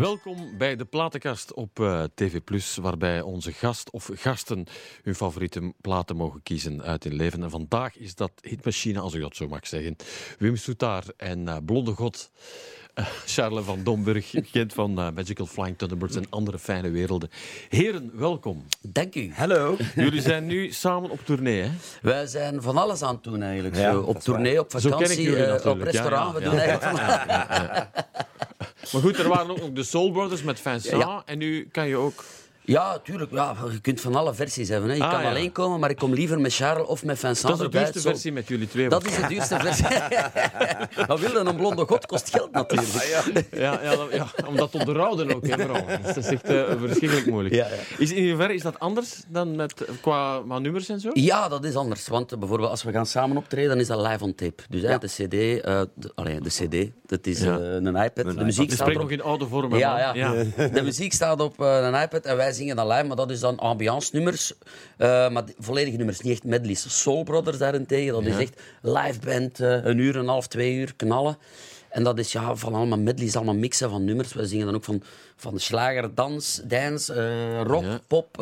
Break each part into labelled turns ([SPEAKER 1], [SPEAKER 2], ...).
[SPEAKER 1] Welkom bij de Platenkast op uh, TV Plus, waarbij onze gast of gasten hun favoriete platen mogen kiezen uit hun leven. En vandaag is dat Hitmachine, als ik dat zo mag zeggen. Wim Soutaar en uh, Blonde God. Uh, Charles van Domburg, bekend van Magical Flying Thunderbirds en andere fijne werelden. Heren, welkom.
[SPEAKER 2] Dank u.
[SPEAKER 3] Hallo.
[SPEAKER 1] Jullie zijn nu samen op tournee, hè?
[SPEAKER 2] Wij zijn van alles aan het doen, eigenlijk. Ja, zo, op tournee, op vakantie, op restaurant. Ja, ja. We doen eigenlijk
[SPEAKER 1] Maar goed, er waren ook nog de Soul Brothers met Vincent. En nu kan je ook...
[SPEAKER 2] Ja, tuurlijk. Ja, je kunt van alle versies hebben. Hè. Je ah, kan alleen komen, maar ik kom liever met Charles of met Vincent
[SPEAKER 1] Dat is de duurste versie met jullie twee.
[SPEAKER 2] Dat is de duurste versie. maar wilde een blonde god kost geld natuurlijk. Ah,
[SPEAKER 1] ja, ja, ja, ja, om dat te onderhouden ook, hè, vooral. Dat is echt uh, verschrikkelijk moeilijk. Is, in hoeverre is dat anders dan met, qua, nummers en zo?
[SPEAKER 2] Ja, dat is anders. Want uh, bijvoorbeeld als we gaan samen optreden, dan is dat live on tape. Dus de cd, uh, de, allee, de cd, dat is een iPad.
[SPEAKER 1] Een
[SPEAKER 2] de muziek
[SPEAKER 1] staat nog in oude vorm.
[SPEAKER 2] Ja, ja. De muziek staat op een iPad en wij zingen dan live, maar dat is dan ambiance nummers. Uh, maar volledige nummers, niet echt medleys. Soul Brothers daarentegen, dat is echt live band, uh, een uur, een half, twee uur knallen. En dat is ja, van allemaal medleys, allemaal mixen van nummers. We zingen dan ook van, van slager, dans, dance, uh, rock, pop,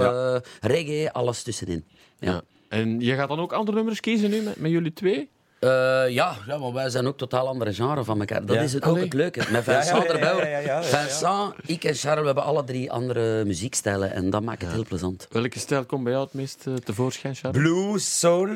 [SPEAKER 2] reggae, alles tussenin. Ja.
[SPEAKER 1] En je gaat dan ook andere nummers kiezen nu met, met jullie twee?
[SPEAKER 2] Uh, ja, ja, maar wij zijn ook totaal andere genre van elkaar. Dat is het ook het leuke. Met Vincent erbij. Vincent, ik en Charles we hebben alle drie andere muziekstijlen en dat maakt het heel plezant.
[SPEAKER 1] Welke stijl komt bij jou het meest uh, tevoorschijn, Charles?
[SPEAKER 3] Blues, soul,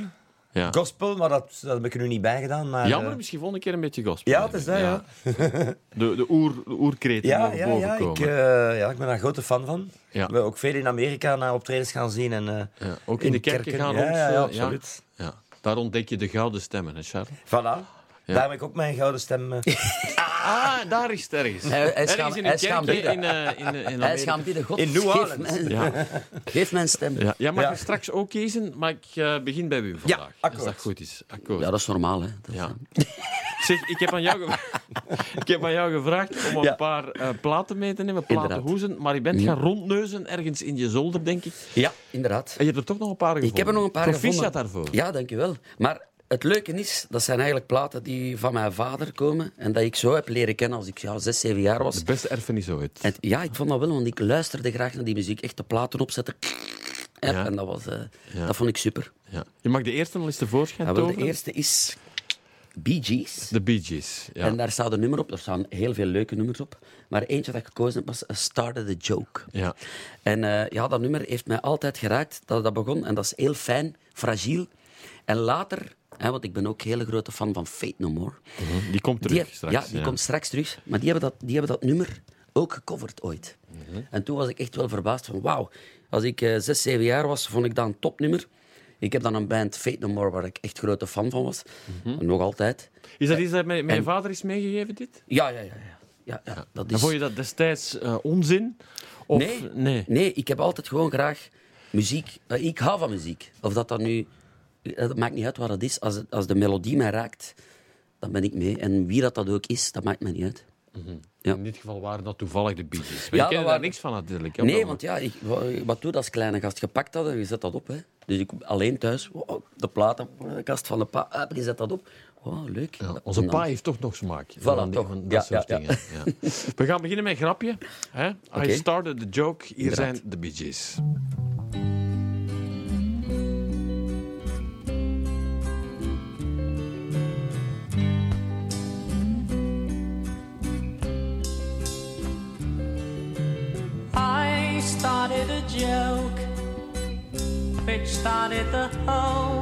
[SPEAKER 3] gospel, maar dat, dat heb ik er nu niet bij gedaan. Maar,
[SPEAKER 1] Jammer, uh... misschien volgende keer een beetje gospel.
[SPEAKER 3] Ja, het is dat, ja.
[SPEAKER 1] de, de, oer, de oerkreten
[SPEAKER 3] ja, ja, ja, ik, ja, ik ben daar een grote fan van. We hebben ook veel in Amerika naar optredens gaan zien. En,
[SPEAKER 1] ook in, de kerken, gaan
[SPEAKER 3] ja, ja, absoluut.
[SPEAKER 1] Ja. Daar ontdek je de gouden stemmen, hè Charles?
[SPEAKER 3] Voilà. Ja. Daar heb ik ook mijn gouden stem.
[SPEAKER 1] Eh. ah, daar is het ergens. Hij, hij is gaan, in een kerkje in, uh, in, in
[SPEAKER 2] Hij is gaan bidden. God,
[SPEAKER 3] in New Orleans.
[SPEAKER 2] Geef, ja. geef mijn stem.
[SPEAKER 1] Ja. Jij mag ja. straks ook kiezen, maar ik uh, begin bij u vandaag. Ja, akkoord. Als dat goed is. Akkoord.
[SPEAKER 2] Ja, dat is normaal. Hè. Dat
[SPEAKER 1] ja. zeg, ik heb, aan jou ik heb aan jou gevraagd om een paar uh, platen mee te nemen, platenhoezen, maar je bent gaan rondneuzen ergens in je zolder, denk ik.
[SPEAKER 2] Ja, inderdaad.
[SPEAKER 1] En je hebt er toch nog een paar gevonden.
[SPEAKER 2] Ik heb er nog een paar
[SPEAKER 1] Proficiat
[SPEAKER 2] gevonden.
[SPEAKER 1] daarvoor.
[SPEAKER 2] Ja, dankjewel. Maar het leuke is, dat zijn eigenlijk platen die van mijn vader komen en dat ik zo heb leren kennen als ik ja, zes, zeven jaar was.
[SPEAKER 1] De beste erfenis ooit.
[SPEAKER 2] En, ja, ik vond dat wel, want ik luisterde graag naar die muziek. Echt de platen opzetten. Ja. En dat, was, uh, ja. dat vond ik super.
[SPEAKER 1] Ja. Je mag de eerste nog eens tevoorschijn
[SPEAKER 2] ja, wel, De eerste is Bee Gees.
[SPEAKER 1] De Bee Gees, ja.
[SPEAKER 2] En daar staat een nummer op. Er staan heel veel leuke nummers op. Maar eentje dat ik gekozen heb was A Started a Joke.
[SPEAKER 1] Ja.
[SPEAKER 2] En uh, ja, dat nummer heeft mij altijd geraakt dat dat begon. En dat is heel fijn, fragiel. En later want ik ben ook een hele grote fan van Fate No More.
[SPEAKER 1] Mhm, die komt terug
[SPEAKER 2] die,
[SPEAKER 1] straks.
[SPEAKER 2] Ja, die komt straks terug. Maar die hebben dat, die hebben dat nummer ook gecoverd ooit. Mhm. En toen was ik echt wel verbaasd van wauw. Als ik uh, zes, zeven jaar was, vond ik dat een topnummer. Ik heb dan een band, Fate No More, waar ik echt grote fan van was. Mhm. Nog altijd.
[SPEAKER 1] Is dat iets dat mijn, mijn vader is meegegeven, dit?
[SPEAKER 2] Ja, ja, ja. ja. ja, ja dat is...
[SPEAKER 1] En vond je dat destijds uh, onzin? Of...
[SPEAKER 2] Nee, nee. nee, ik heb altijd gewoon graag muziek. Uh, ik hou van muziek. Of dat dan nu het maakt niet uit wat het is. Als, als de melodie mij raakt, dan ben ik mee. En wie dat, dat ook is, dat maakt mij niet uit.
[SPEAKER 1] Mm -hmm. ja. In dit geval waren dat toevallig de Beatles. Maar ja, je kent daar niks van natuurlijk.
[SPEAKER 2] Nee, want ja, ik, wat doe als kleine gast? Gepakt dat en je zet dat op. Hè. Dus ik alleen thuis, de platenkast van de pa, je zet dat op. Oh, leuk. Ja,
[SPEAKER 1] onze pa heeft toch nog smaak.
[SPEAKER 2] Voilà, van, toch.
[SPEAKER 1] Van dat ja, soort dingen. We gaan beginnen met een grapje. Hè? Okay. I started the joke. Hier Inderdaad. zijn de Bee Gees. Started the whole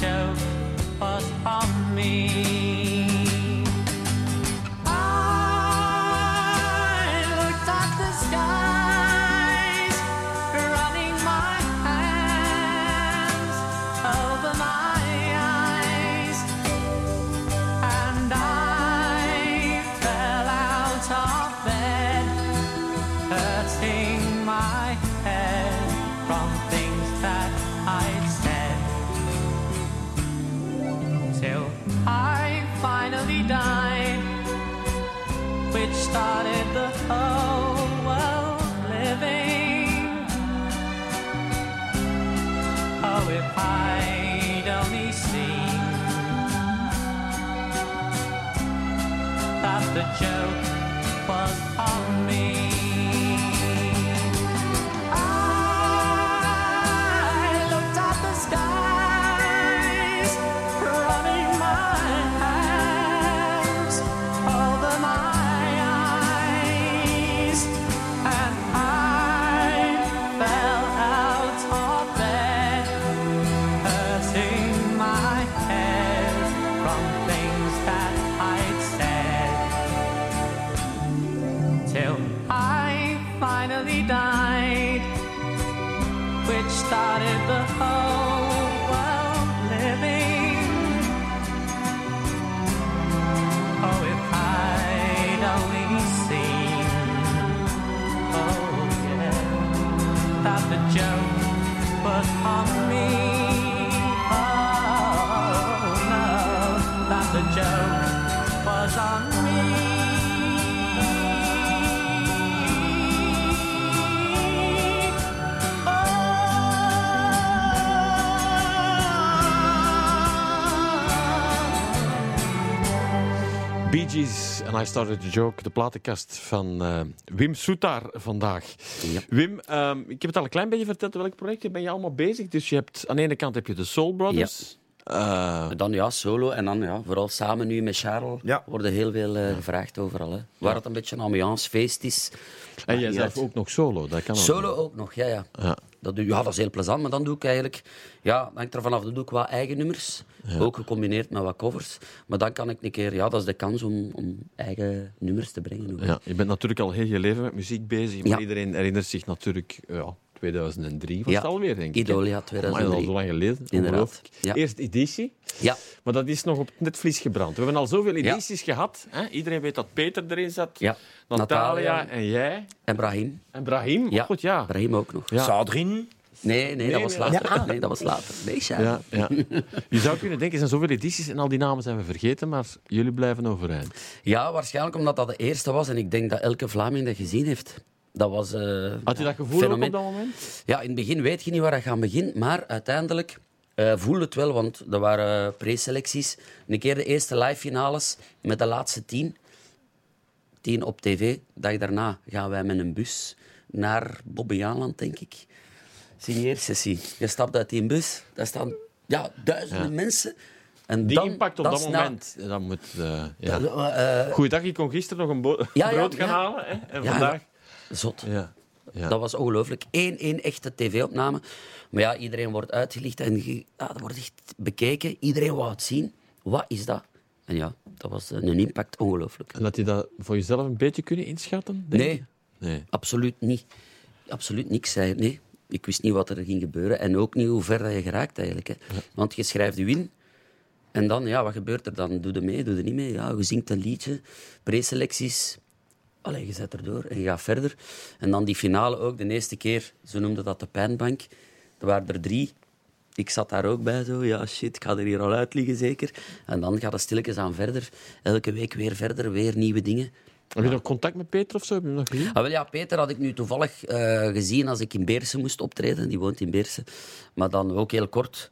[SPEAKER 1] that that en I Started a Joke, de platenkast van eh, Wim Soetaar vandaag.
[SPEAKER 2] Ja.
[SPEAKER 1] Wim, ehm, ik heb het al een klein beetje verteld, welk project ben je allemaal bezig? Dus je hebt, aan de ene kant heb je de Soul Brothers. Eh,
[SPEAKER 2] Dan ja, solo en dan ja, vooral samen nu met Charles
[SPEAKER 3] Ja.
[SPEAKER 2] worden heel veel eh, gevraagd overal. Hè. Waar het een beetje een ambiancefeest is.
[SPEAKER 1] En jij zelf ook nog solo, dat kan.
[SPEAKER 2] Solo ook nog, ja, ja.
[SPEAKER 1] Ja.
[SPEAKER 2] Dat, ja, dat is heel plezant, maar dan doe ik eigenlijk... Ja, hangt er vanaf. Dan doe ik wat eigen nummers. Ook gecombineerd met wat covers. Maar dan kan ik een keer... Ja, dat is de kans om, om eigen nummers te brengen. ook.
[SPEAKER 1] Ja, je bent natuurlijk al heel je leven met muziek bezig, maar iedereen herinnert zich natuurlijk... Ja, 2003 was
[SPEAKER 2] Ja.
[SPEAKER 1] het alweer, denk ik.
[SPEAKER 2] Idolia
[SPEAKER 1] Maar
[SPEAKER 2] 2003.
[SPEAKER 1] dat is al zo lang geleden.
[SPEAKER 2] Inderdaad. Ja.
[SPEAKER 1] Eerste editie,
[SPEAKER 2] Ja,
[SPEAKER 1] maar dat is nog op het netvlies gebrand. We hebben al zoveel edities gehad. Hè? Iedereen weet dat Peter erin zat,
[SPEAKER 2] Ja.
[SPEAKER 1] Natalia,
[SPEAKER 2] Natalia.
[SPEAKER 1] en jij.
[SPEAKER 2] en Brahim.
[SPEAKER 1] En Brahim.
[SPEAKER 2] Ja,
[SPEAKER 1] Goed, ja.
[SPEAKER 2] Brahim ook nog.
[SPEAKER 1] Ja.
[SPEAKER 3] Sadrin.
[SPEAKER 2] Nee, nee, dat was later. Nee, dat was later. Nee.
[SPEAKER 1] Ja, ja. Je zou kunnen denken, er zijn zoveel edities en al die namen zijn we vergeten, maar jullie blijven overeind.
[SPEAKER 2] Ja, waarschijnlijk omdat dat de eerste was. En ik denk dat elke Vlaming dat gezien heeft. Dat was eh,
[SPEAKER 1] Had je
[SPEAKER 2] ja,
[SPEAKER 1] dat gevoel
[SPEAKER 2] fenomeen.
[SPEAKER 1] op dat moment?
[SPEAKER 2] Ja, in het begin weet je niet waar je aan begint. Maar uiteindelijk eh voelde het wel, want er waren preselecties. Een keer de eerste live finales met de laatste tien. Tien op tv. Dag daarna gaan wij met een bus naar Bobbejaanland, denk ik. Signeersessie. Je stapt uit die bus. Daar staan ja, duizenden mensen. En
[SPEAKER 1] Die
[SPEAKER 2] dan,
[SPEAKER 1] impact op dat moment, dat moet... eh, ja.
[SPEAKER 2] Eh, eh,
[SPEAKER 1] Goeiedag, ik kon gisteren nog een bo-
[SPEAKER 2] Ja, ja,
[SPEAKER 1] brood gaan
[SPEAKER 2] ja.
[SPEAKER 1] halen. Hè? En
[SPEAKER 2] Ja,
[SPEAKER 1] vandaag...
[SPEAKER 2] zot.
[SPEAKER 1] Ja. Ja.
[SPEAKER 2] Dat was ongelooflijk. Eén, één echte tv-opname. Maar ja, iedereen wordt uitgelicht en ge- ja, dat wordt echt bekeken. Iedereen wou het zien. Wat is dat? En ja, dat was een impact ongelooflijk.
[SPEAKER 1] En had je dat voor jezelf een beetje kunnen inschatten? denk
[SPEAKER 2] Nee?
[SPEAKER 1] Nee.
[SPEAKER 2] absoluut niet. Absoluut niks. Zei. Nee, ik wist niet wat er ging gebeuren. En ook niet hoe ver dat je geraakt eigenlijk. Hè. Want je schrijft je in. En dan, ja, wat gebeurt er dan? Doe je mee, doe je niet mee? Ja, je zingt een liedje, preselecties. Allee, je zet erdoor en je gaat verder. En dan die finale ook, de eerste keer, ze noemden dat de pijnbank. Er waren er drie. Ik zat daar ook bij, zo. Ja, shit, ik ga er hier al uit liggen, zeker. En dan gaat het stilletjes aan verder. Elke week weer verder, weer nieuwe dingen.
[SPEAKER 1] Heb je nog contact met Peter of zo? Heb je nog gezien?
[SPEAKER 2] Ah, wel ja, Peter had ik nu toevallig eh, gezien als ik in Beersen moest optreden. Die woont in Beersen. Maar dan ook heel kort.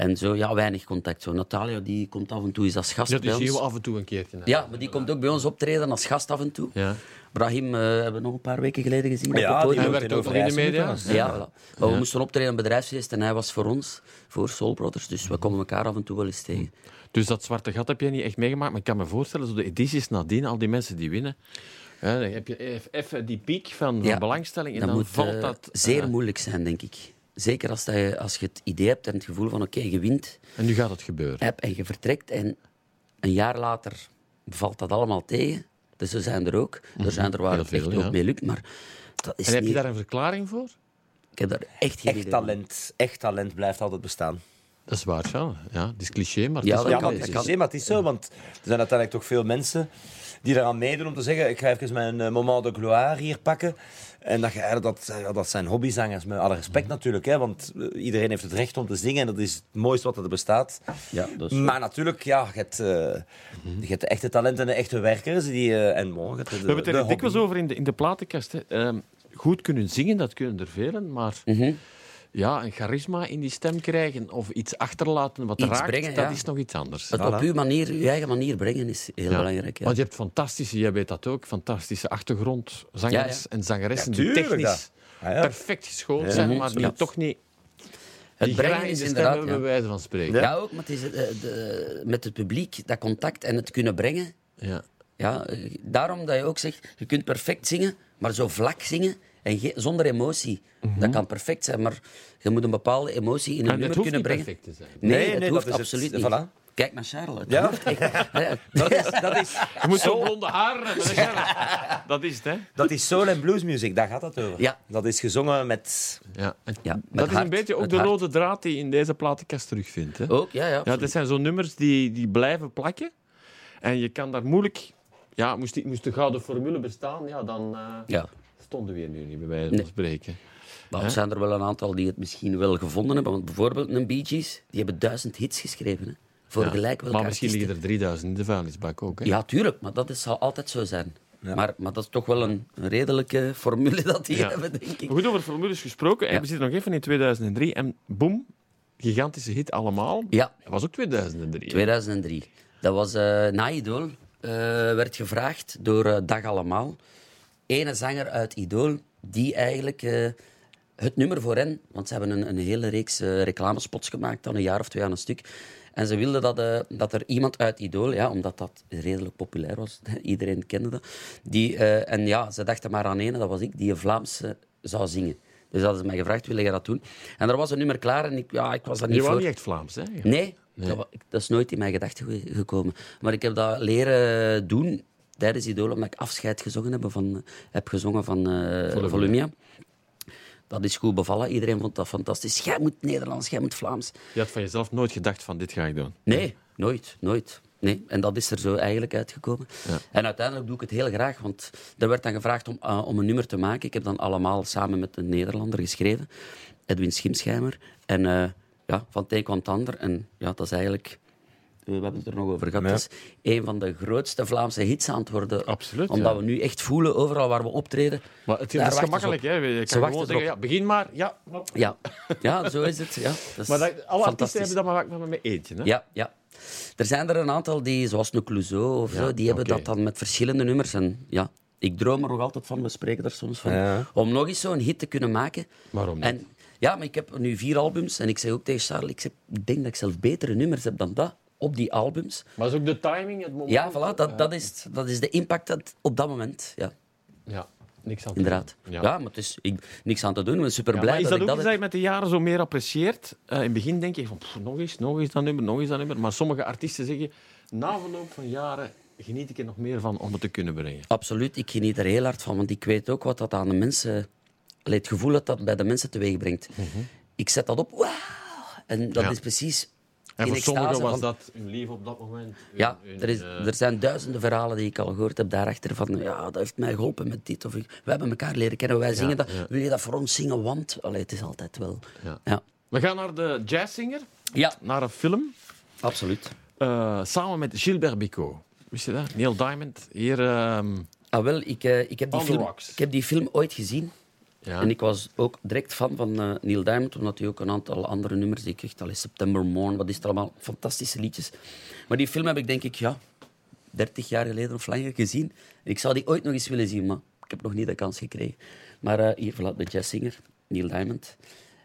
[SPEAKER 2] En zo, ja, weinig contact. Zo, Natalia, die komt af en toe eens als gast
[SPEAKER 1] Ja,
[SPEAKER 2] bij
[SPEAKER 1] die zien we
[SPEAKER 2] ons.
[SPEAKER 1] af en toe een keertje. hè.
[SPEAKER 2] Ja, maar die komt ook bij ons optreden als gast af en toe.
[SPEAKER 1] Ja.
[SPEAKER 2] Brahim eh, hebben we nog een paar weken geleden gezien. op het
[SPEAKER 3] Ja, die
[SPEAKER 2] podium.
[SPEAKER 1] Hij
[SPEAKER 3] woont
[SPEAKER 1] werkt
[SPEAKER 3] in
[SPEAKER 1] ook in de media.
[SPEAKER 2] Ja, voilà. Maar we moesten optreden een bedrijfsfeest en hij was voor ons, voor Soul Brothers. Dus we komen elkaar af en toe wel eens tegen.
[SPEAKER 1] Dus dat zwarte gat heb je niet echt meegemaakt. Maar ik kan me voorstellen, zo de edities nadien, al die mensen die winnen. Hè, dan heb je even die piek van, van
[SPEAKER 2] Ja,
[SPEAKER 1] belangstelling en dan
[SPEAKER 2] moet
[SPEAKER 1] valt
[SPEAKER 2] eh,
[SPEAKER 1] dat...
[SPEAKER 2] zeer
[SPEAKER 1] eh,
[SPEAKER 2] moeilijk zijn, denk ik. Zeker als, dat je, als je het idee hebt en het gevoel van oké, je wint.
[SPEAKER 1] en nu gaat het gebeuren.
[SPEAKER 2] hebt en je vertrekt en een jaar later valt dat allemaal tegen. Dus er zijn er ook. Er zijn er waar het echt
[SPEAKER 1] ja.
[SPEAKER 2] ook mee lukt, maar dat is
[SPEAKER 1] En heb je daar een verklaring voor?
[SPEAKER 2] Ik heb daar echt geen
[SPEAKER 3] Echt
[SPEAKER 2] idee van.
[SPEAKER 3] talent. Echt talent blijft altijd bestaan.
[SPEAKER 1] Dat is waar, ja. ja het is cliché, maar het
[SPEAKER 2] Ja,
[SPEAKER 1] is
[SPEAKER 3] Ja, maar het cliché, maar het is zo, want er zijn uiteindelijk toch veel mensen die eraan meedoen om te zeggen, ik ga even mijn eh, moment de gloire hier pakken. En dat, dat, dat zijn hobbyzangers, met alle respect natuurlijk. Hè, want eh, iedereen heeft het recht om te zingen en dat is het mooiste wat er bestaat.
[SPEAKER 2] Ja, dat is
[SPEAKER 3] Maar natuurlijk, ja, je hebt, eh, je hebt de echte talenten en de echte werkers. Die, eh, en hebt de,
[SPEAKER 1] We hebben het
[SPEAKER 3] de
[SPEAKER 1] er dikwijls over in de, in de platenkast. Hè. Ehm, goed kunnen zingen, dat kunnen er velen, maar
[SPEAKER 2] Mhm.
[SPEAKER 1] Ja, een charisma in die stem krijgen of iets achterlaten wat
[SPEAKER 2] Iets
[SPEAKER 1] raakt,
[SPEAKER 2] brengen,
[SPEAKER 1] dat
[SPEAKER 2] ja.
[SPEAKER 1] is nog iets anders.
[SPEAKER 2] Het op uw manier, uw eigen manier brengen is heel
[SPEAKER 1] Ja.
[SPEAKER 2] belangrijk. Ja.
[SPEAKER 1] Want je hebt fantastische, jij weet dat ook, fantastische achtergrondzangers
[SPEAKER 2] Ja, ja.
[SPEAKER 1] en zangeressen
[SPEAKER 3] Ja,
[SPEAKER 1] die technisch.
[SPEAKER 3] Ah, ja.
[SPEAKER 1] perfect geschoold
[SPEAKER 3] Ja.
[SPEAKER 1] zijn, maar die
[SPEAKER 2] ja.
[SPEAKER 1] toch niet
[SPEAKER 2] Het
[SPEAKER 1] die
[SPEAKER 2] brengen is inderdaad...
[SPEAKER 1] bij wijze van spreken.
[SPEAKER 2] Ja, ook, maar het is, eh, de, met het publiek, dat contact en het kunnen brengen.
[SPEAKER 1] Ja.
[SPEAKER 2] Ja, eh, daarom dat je ook zegt, je kunt perfect zingen, maar zo vlak zingen en ge- zonder emotie. Dat kan perfect zijn, maar je moet een bepaalde emotie in een
[SPEAKER 1] En het
[SPEAKER 2] nummer
[SPEAKER 1] hoeft
[SPEAKER 2] kunnen
[SPEAKER 1] niet
[SPEAKER 2] brengen.
[SPEAKER 1] perfect te zijn.
[SPEAKER 2] Nee,
[SPEAKER 3] Nee,
[SPEAKER 2] het
[SPEAKER 3] nee,
[SPEAKER 2] hoeft
[SPEAKER 3] dat is het.
[SPEAKER 2] absoluut niet.
[SPEAKER 3] Voilà.
[SPEAKER 2] Kijk naar Charles. Het
[SPEAKER 3] Ja.
[SPEAKER 2] hoeft
[SPEAKER 3] Dat is, dat, is,
[SPEAKER 1] Je moet zo blonde haren hebben. dat is- Dat is het, hè?
[SPEAKER 3] dat is soul en bluesmuziek, daar gaat het over.
[SPEAKER 2] Ja.
[SPEAKER 3] Dat is gezongen met...
[SPEAKER 1] Ja.
[SPEAKER 2] Ja, met
[SPEAKER 1] dat is een beetje ook
[SPEAKER 2] met
[SPEAKER 1] de
[SPEAKER 2] hart.
[SPEAKER 1] rode draad die je in deze platenkast terugvindt. Hè?
[SPEAKER 2] Ook, ja, ja.
[SPEAKER 1] Ja, dat zijn zo'n nummers die, die blijven plakken. En je kan daar moeilijk... Ja, moest, die, moest de gouden formule bestaan, ja, dan eh,
[SPEAKER 2] ja.
[SPEAKER 1] Stonden we hier nu niet, bij wijze van
[SPEAKER 2] Nee.
[SPEAKER 1] spreken.
[SPEAKER 2] Maar er zijn er wel een aantal die het misschien wel gevonden hebben. Want bijvoorbeeld een Bee Gees, die hebben duizend hits geschreven. Hè, voor
[SPEAKER 1] Ja.
[SPEAKER 2] gelijk welke
[SPEAKER 1] Maar misschien
[SPEAKER 2] artiesten.
[SPEAKER 1] liggen er 3000 in de vuilnisbak ook. Hè?
[SPEAKER 2] Ja, tuurlijk, maar dat is, zal altijd zo zijn. Maar, maar dat is toch wel een, een redelijke formule dat die
[SPEAKER 1] Ja.
[SPEAKER 2] hebben, denk ik.
[SPEAKER 1] Goed, over formules gesproken.
[SPEAKER 2] Ja.
[SPEAKER 1] We zitten nog even in 2003 en boem, gigantische hit allemaal.
[SPEAKER 2] Ja,
[SPEAKER 1] Dat was ook 2003. hè?
[SPEAKER 2] 2003. Dat was eh na Idol. eh, werd gevraagd door eh, Dag Allemaal. Ene zanger uit Idol die eigenlijk eh, het nummer voor hen... Want ze hebben een, een hele reeks eh, reclamespots gemaakt, dan een jaar of twee aan een stuk. En ze wilden dat, eh, dat er iemand uit Idol, ja, omdat dat redelijk populair was, iedereen kende dat, die, en ja, ze dachten maar aan ene, dat was ik, die een Vlaamse zou zingen. Dus hadden ze mij gevraagd, wil je dat doen? En er was een nummer klaar en ik, ja, ik was daar niet
[SPEAKER 1] Je was niet echt Vlaams, hè?
[SPEAKER 2] Nee, Dat, wa- ik- dat is nooit in mijn gedachten ge- gekomen. Maar ik heb dat leren doen tijdens Idol, omdat ik afscheid gezongen heb van, heb gezongen van eh, Volumia. Dat is goed bevallen. Iedereen vond dat fantastisch. Jij moet Nederlands, jij moet Vlaams.
[SPEAKER 1] Je had van jezelf nooit gedacht van dit ga ik doen.
[SPEAKER 2] Nee, nooit, nooit. Nee. En dat is er zo eigenlijk uitgekomen.
[SPEAKER 1] Ja.
[SPEAKER 2] En uiteindelijk doe ik het heel graag, want er werd dan gevraagd om, eh, om een nummer te maken. Ik heb dan allemaal samen met een Nederlander geschreven, Edwin Schimschijmer. En eh, ja, van het een kwam het ander. En ja, dat is eigenlijk... We hebben het er nog over gehad.
[SPEAKER 3] Ja.
[SPEAKER 2] Is een van de grootste Vlaamse hits aan het worden.
[SPEAKER 1] Absoluut,
[SPEAKER 2] Omdat
[SPEAKER 1] ja.
[SPEAKER 2] we nu echt voelen, overal waar we optreden.
[SPEAKER 1] Maar het, is gemakkelijk, hè? Je kan gewoon zeggen, ja, begin maar. Ja,
[SPEAKER 2] Ja. ja, zo is het. Ja, dat is
[SPEAKER 1] maar dat, alle artiesten hebben dat maar, maar met eentje. Hè?
[SPEAKER 2] Ja, ja. Er zijn er een aantal die, zoals een Clouseau of zo, die hebben dat dan met verschillende nummers. En ja, ik droom er nog altijd van, we spreken er soms van,
[SPEAKER 3] Ja.
[SPEAKER 2] om nog eens zo'n hit te kunnen maken.
[SPEAKER 1] Waarom niet?
[SPEAKER 2] En, ja, maar ik heb nu vier albums en ik zeg ook tegen Charles, ik, zeg, ik denk dat ik zelf betere nummers heb dan dat op die albums.
[SPEAKER 1] Maar is ook de timing, het moment.
[SPEAKER 2] Ja, voilà, dat, dat, is, dat is de impact dat, op dat moment. Ja,
[SPEAKER 1] Ja, niks aan te
[SPEAKER 2] inderdaad.
[SPEAKER 1] doen.
[SPEAKER 2] Ja,
[SPEAKER 1] Ja.
[SPEAKER 2] maar het is ik, niks aan te doen. Ik ben super
[SPEAKER 1] Ja,
[SPEAKER 2] blij
[SPEAKER 1] maar is
[SPEAKER 2] dat,
[SPEAKER 1] dat
[SPEAKER 2] ik dat
[SPEAKER 1] dat met de jaren zo meer apprecieert? Eh, in het begin denk je van pff, nog eens, nog eens dat nummer, nog eens dat nummer. Maar sommige artiesten zeggen, na verloop van jaren geniet ik er nog meer van om het te kunnen brengen.
[SPEAKER 2] Absoluut, ik geniet er heel hard van, want ik weet ook wat dat aan de mensen... Het gevoel dat dat bij de mensen teweeg brengt. Ik zet dat op, wauw! En dat
[SPEAKER 1] Ja.
[SPEAKER 2] is precies...
[SPEAKER 1] En voor sommigen was dat hun lief op dat moment.
[SPEAKER 2] Ja, er, is,
[SPEAKER 1] eh,
[SPEAKER 2] er zijn duizenden verhalen die ik al gehoord heb daarachter van ja, dat heeft mij geholpen met dit. Of ik, we hebben elkaar leren kennen, wij zingen dat.
[SPEAKER 1] ja.
[SPEAKER 2] Wil je dat voor ons zingen? Want allee, het is altijd wel...
[SPEAKER 1] Ja. We gaan naar de jazzzinger,
[SPEAKER 2] ja
[SPEAKER 1] naar een film,
[SPEAKER 2] absoluut.
[SPEAKER 1] eh, samen met Gilbert Bicot. Wist je dat? Neil Diamond. Hier, ehm,
[SPEAKER 2] Ah, wel, ik, eh, ik, heb die film, ik heb die film ooit gezien.
[SPEAKER 1] Ja.
[SPEAKER 2] En ik was ook direct fan van eh, Neil Diamond, omdat hij ook een aantal andere nummers die ik echt al in September Morn, wat is het allemaal, fantastische liedjes. Maar die film heb ik denk ik, ja, 30 jaar geleden of langer gezien. Ik zou die ooit nog eens willen zien, maar ik heb nog niet de kans gekregen. Maar eh, hier, voilà, de jazzzinger, Neil Diamond.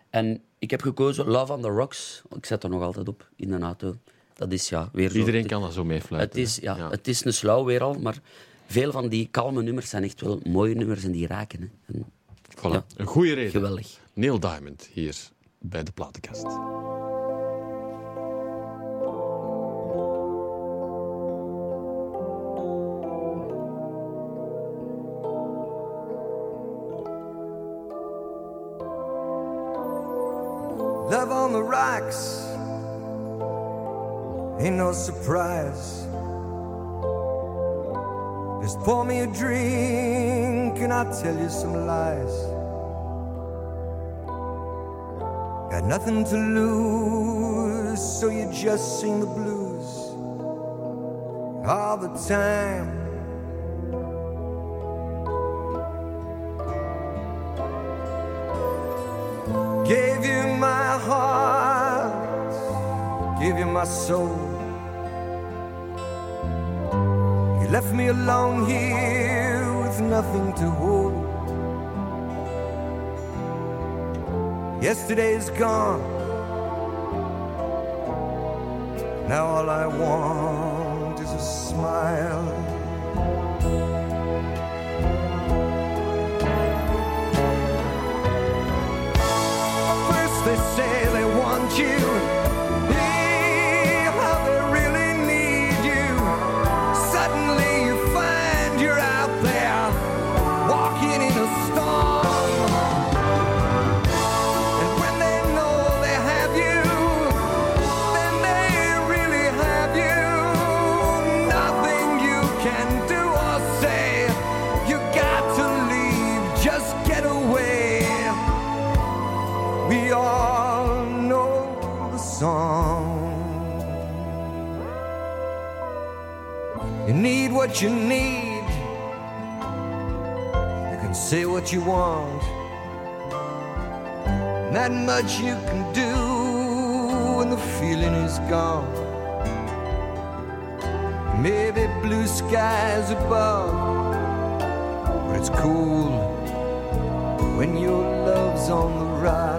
[SPEAKER 2] En ik heb gekozen Love on the Rocks. Ik zet er nog altijd op in de auto. Dat is ja, weer zo.
[SPEAKER 1] Iedereen kan dat zo meefluiten.
[SPEAKER 2] het is, ja, het is een slauw weer al, maar veel van die kalme nummers zijn echt wel mooie nummers en die raken. Hè. En
[SPEAKER 1] Voilà.
[SPEAKER 2] ja.
[SPEAKER 1] Een goede reden.
[SPEAKER 2] geweldig.
[SPEAKER 1] Neil Diamond hier bij de platenkast.
[SPEAKER 4] Love on the rocks ain't no surprise. Just pour me a drink and I'll tell you some lies. Got nothing to lose, so you just sing the blues all the time. Gave you my heart, gave you my soul. You left me alone here with nothing to hold. Yesterday's gone. Now all I want is a smile. You need. You can say what you want. Not much you can do when the feeling is gone. Maybe blue skies above, but it's cool when your love's on the rise.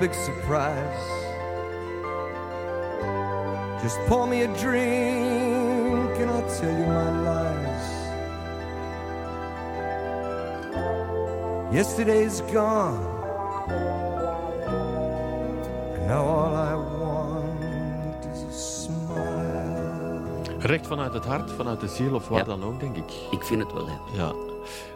[SPEAKER 4] Big surprise. Just pour me a drink and I'll tell you my lies. Yesterday's gone. And now all I want is a smile.
[SPEAKER 1] Recht vanuit het hart, vanuit de ziel of waar
[SPEAKER 2] Ja.
[SPEAKER 1] dan ook, denk ik.
[SPEAKER 2] Ik vind het wel, ja.
[SPEAKER 1] Ja.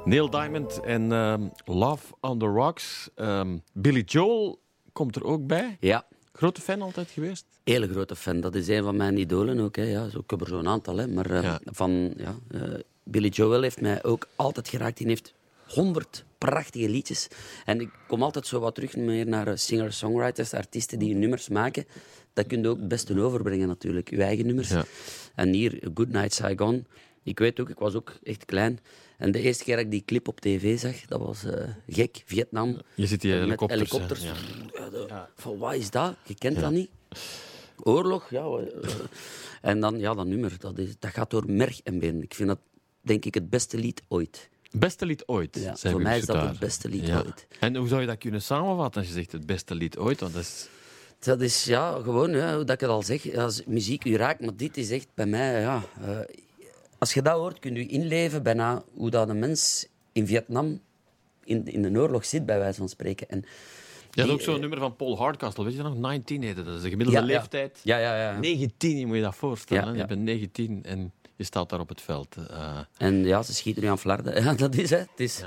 [SPEAKER 1] Neil Diamond en ehm, Love on the Rocks. Ehm, Billy Joel komt er ook bij.
[SPEAKER 2] Ja,
[SPEAKER 1] Grote fan altijd geweest.
[SPEAKER 2] hele grote fan. Dat is een van mijn idolen ook. Hè. Ja, zo, ik heb er zo'n aantal. Hè. Maar eh,
[SPEAKER 1] Ja.
[SPEAKER 2] van, ja, eh, Billy Joel heeft mij ook altijd geraakt. Die heeft honderd prachtige liedjes. En ik kom altijd zo wat terug meer naar eh, singer-songwriters, artiesten die nummers maken. Dat kun je ook het beste overbrengen natuurlijk, je eigen nummers.
[SPEAKER 1] Ja.
[SPEAKER 2] En hier, Good Night Saigon. Ik weet ook, ik was ook echt klein. En de eerste keer dat ik die clip op tv zag, dat was eh, gek. Vietnam.
[SPEAKER 1] Je ziet die
[SPEAKER 2] Met
[SPEAKER 1] helikopters. Ja.
[SPEAKER 2] Van wat is dat? Je kent dat niet. Oorlog, ja. eh, en dan, ja, dat nummer, dat, is, dat gaat door merg en been. Ik vind dat, denk ik, het beste lied ooit.
[SPEAKER 1] Beste lied ooit.
[SPEAKER 2] Ja,
[SPEAKER 1] zei
[SPEAKER 2] voor mij is dat het beste lied
[SPEAKER 1] Ja.
[SPEAKER 2] ooit.
[SPEAKER 1] En hoe zou je dat kunnen samenvatten als je zegt het beste lied ooit? Want dat is...
[SPEAKER 2] Dat is ja, gewoon, ja, hoe dat ik het al zeg, als muziek u raakt, maar dit is echt bij mij, ja... eh, als je dat hoort, kun je inleven bijna hoe dat een mens in Vietnam in, in de oorlog zit, bij wijze van spreken. En
[SPEAKER 1] Je had
[SPEAKER 2] die,
[SPEAKER 1] ook zo'n
[SPEAKER 2] eh,
[SPEAKER 1] nummer van Paul Hardcastle, weet je nog? 19 heette dat. Dat is de gemiddelde
[SPEAKER 2] ja, ja.
[SPEAKER 1] leeftijd.
[SPEAKER 2] Ja, ja, ja.
[SPEAKER 1] 19, je moet je dat voorstellen.
[SPEAKER 2] Ja, ja.
[SPEAKER 1] Je bent 19 en je staat daar op het veld. Eh,
[SPEAKER 2] En ja, ze schieten nu aan flarden. Ja, dat is het. het is...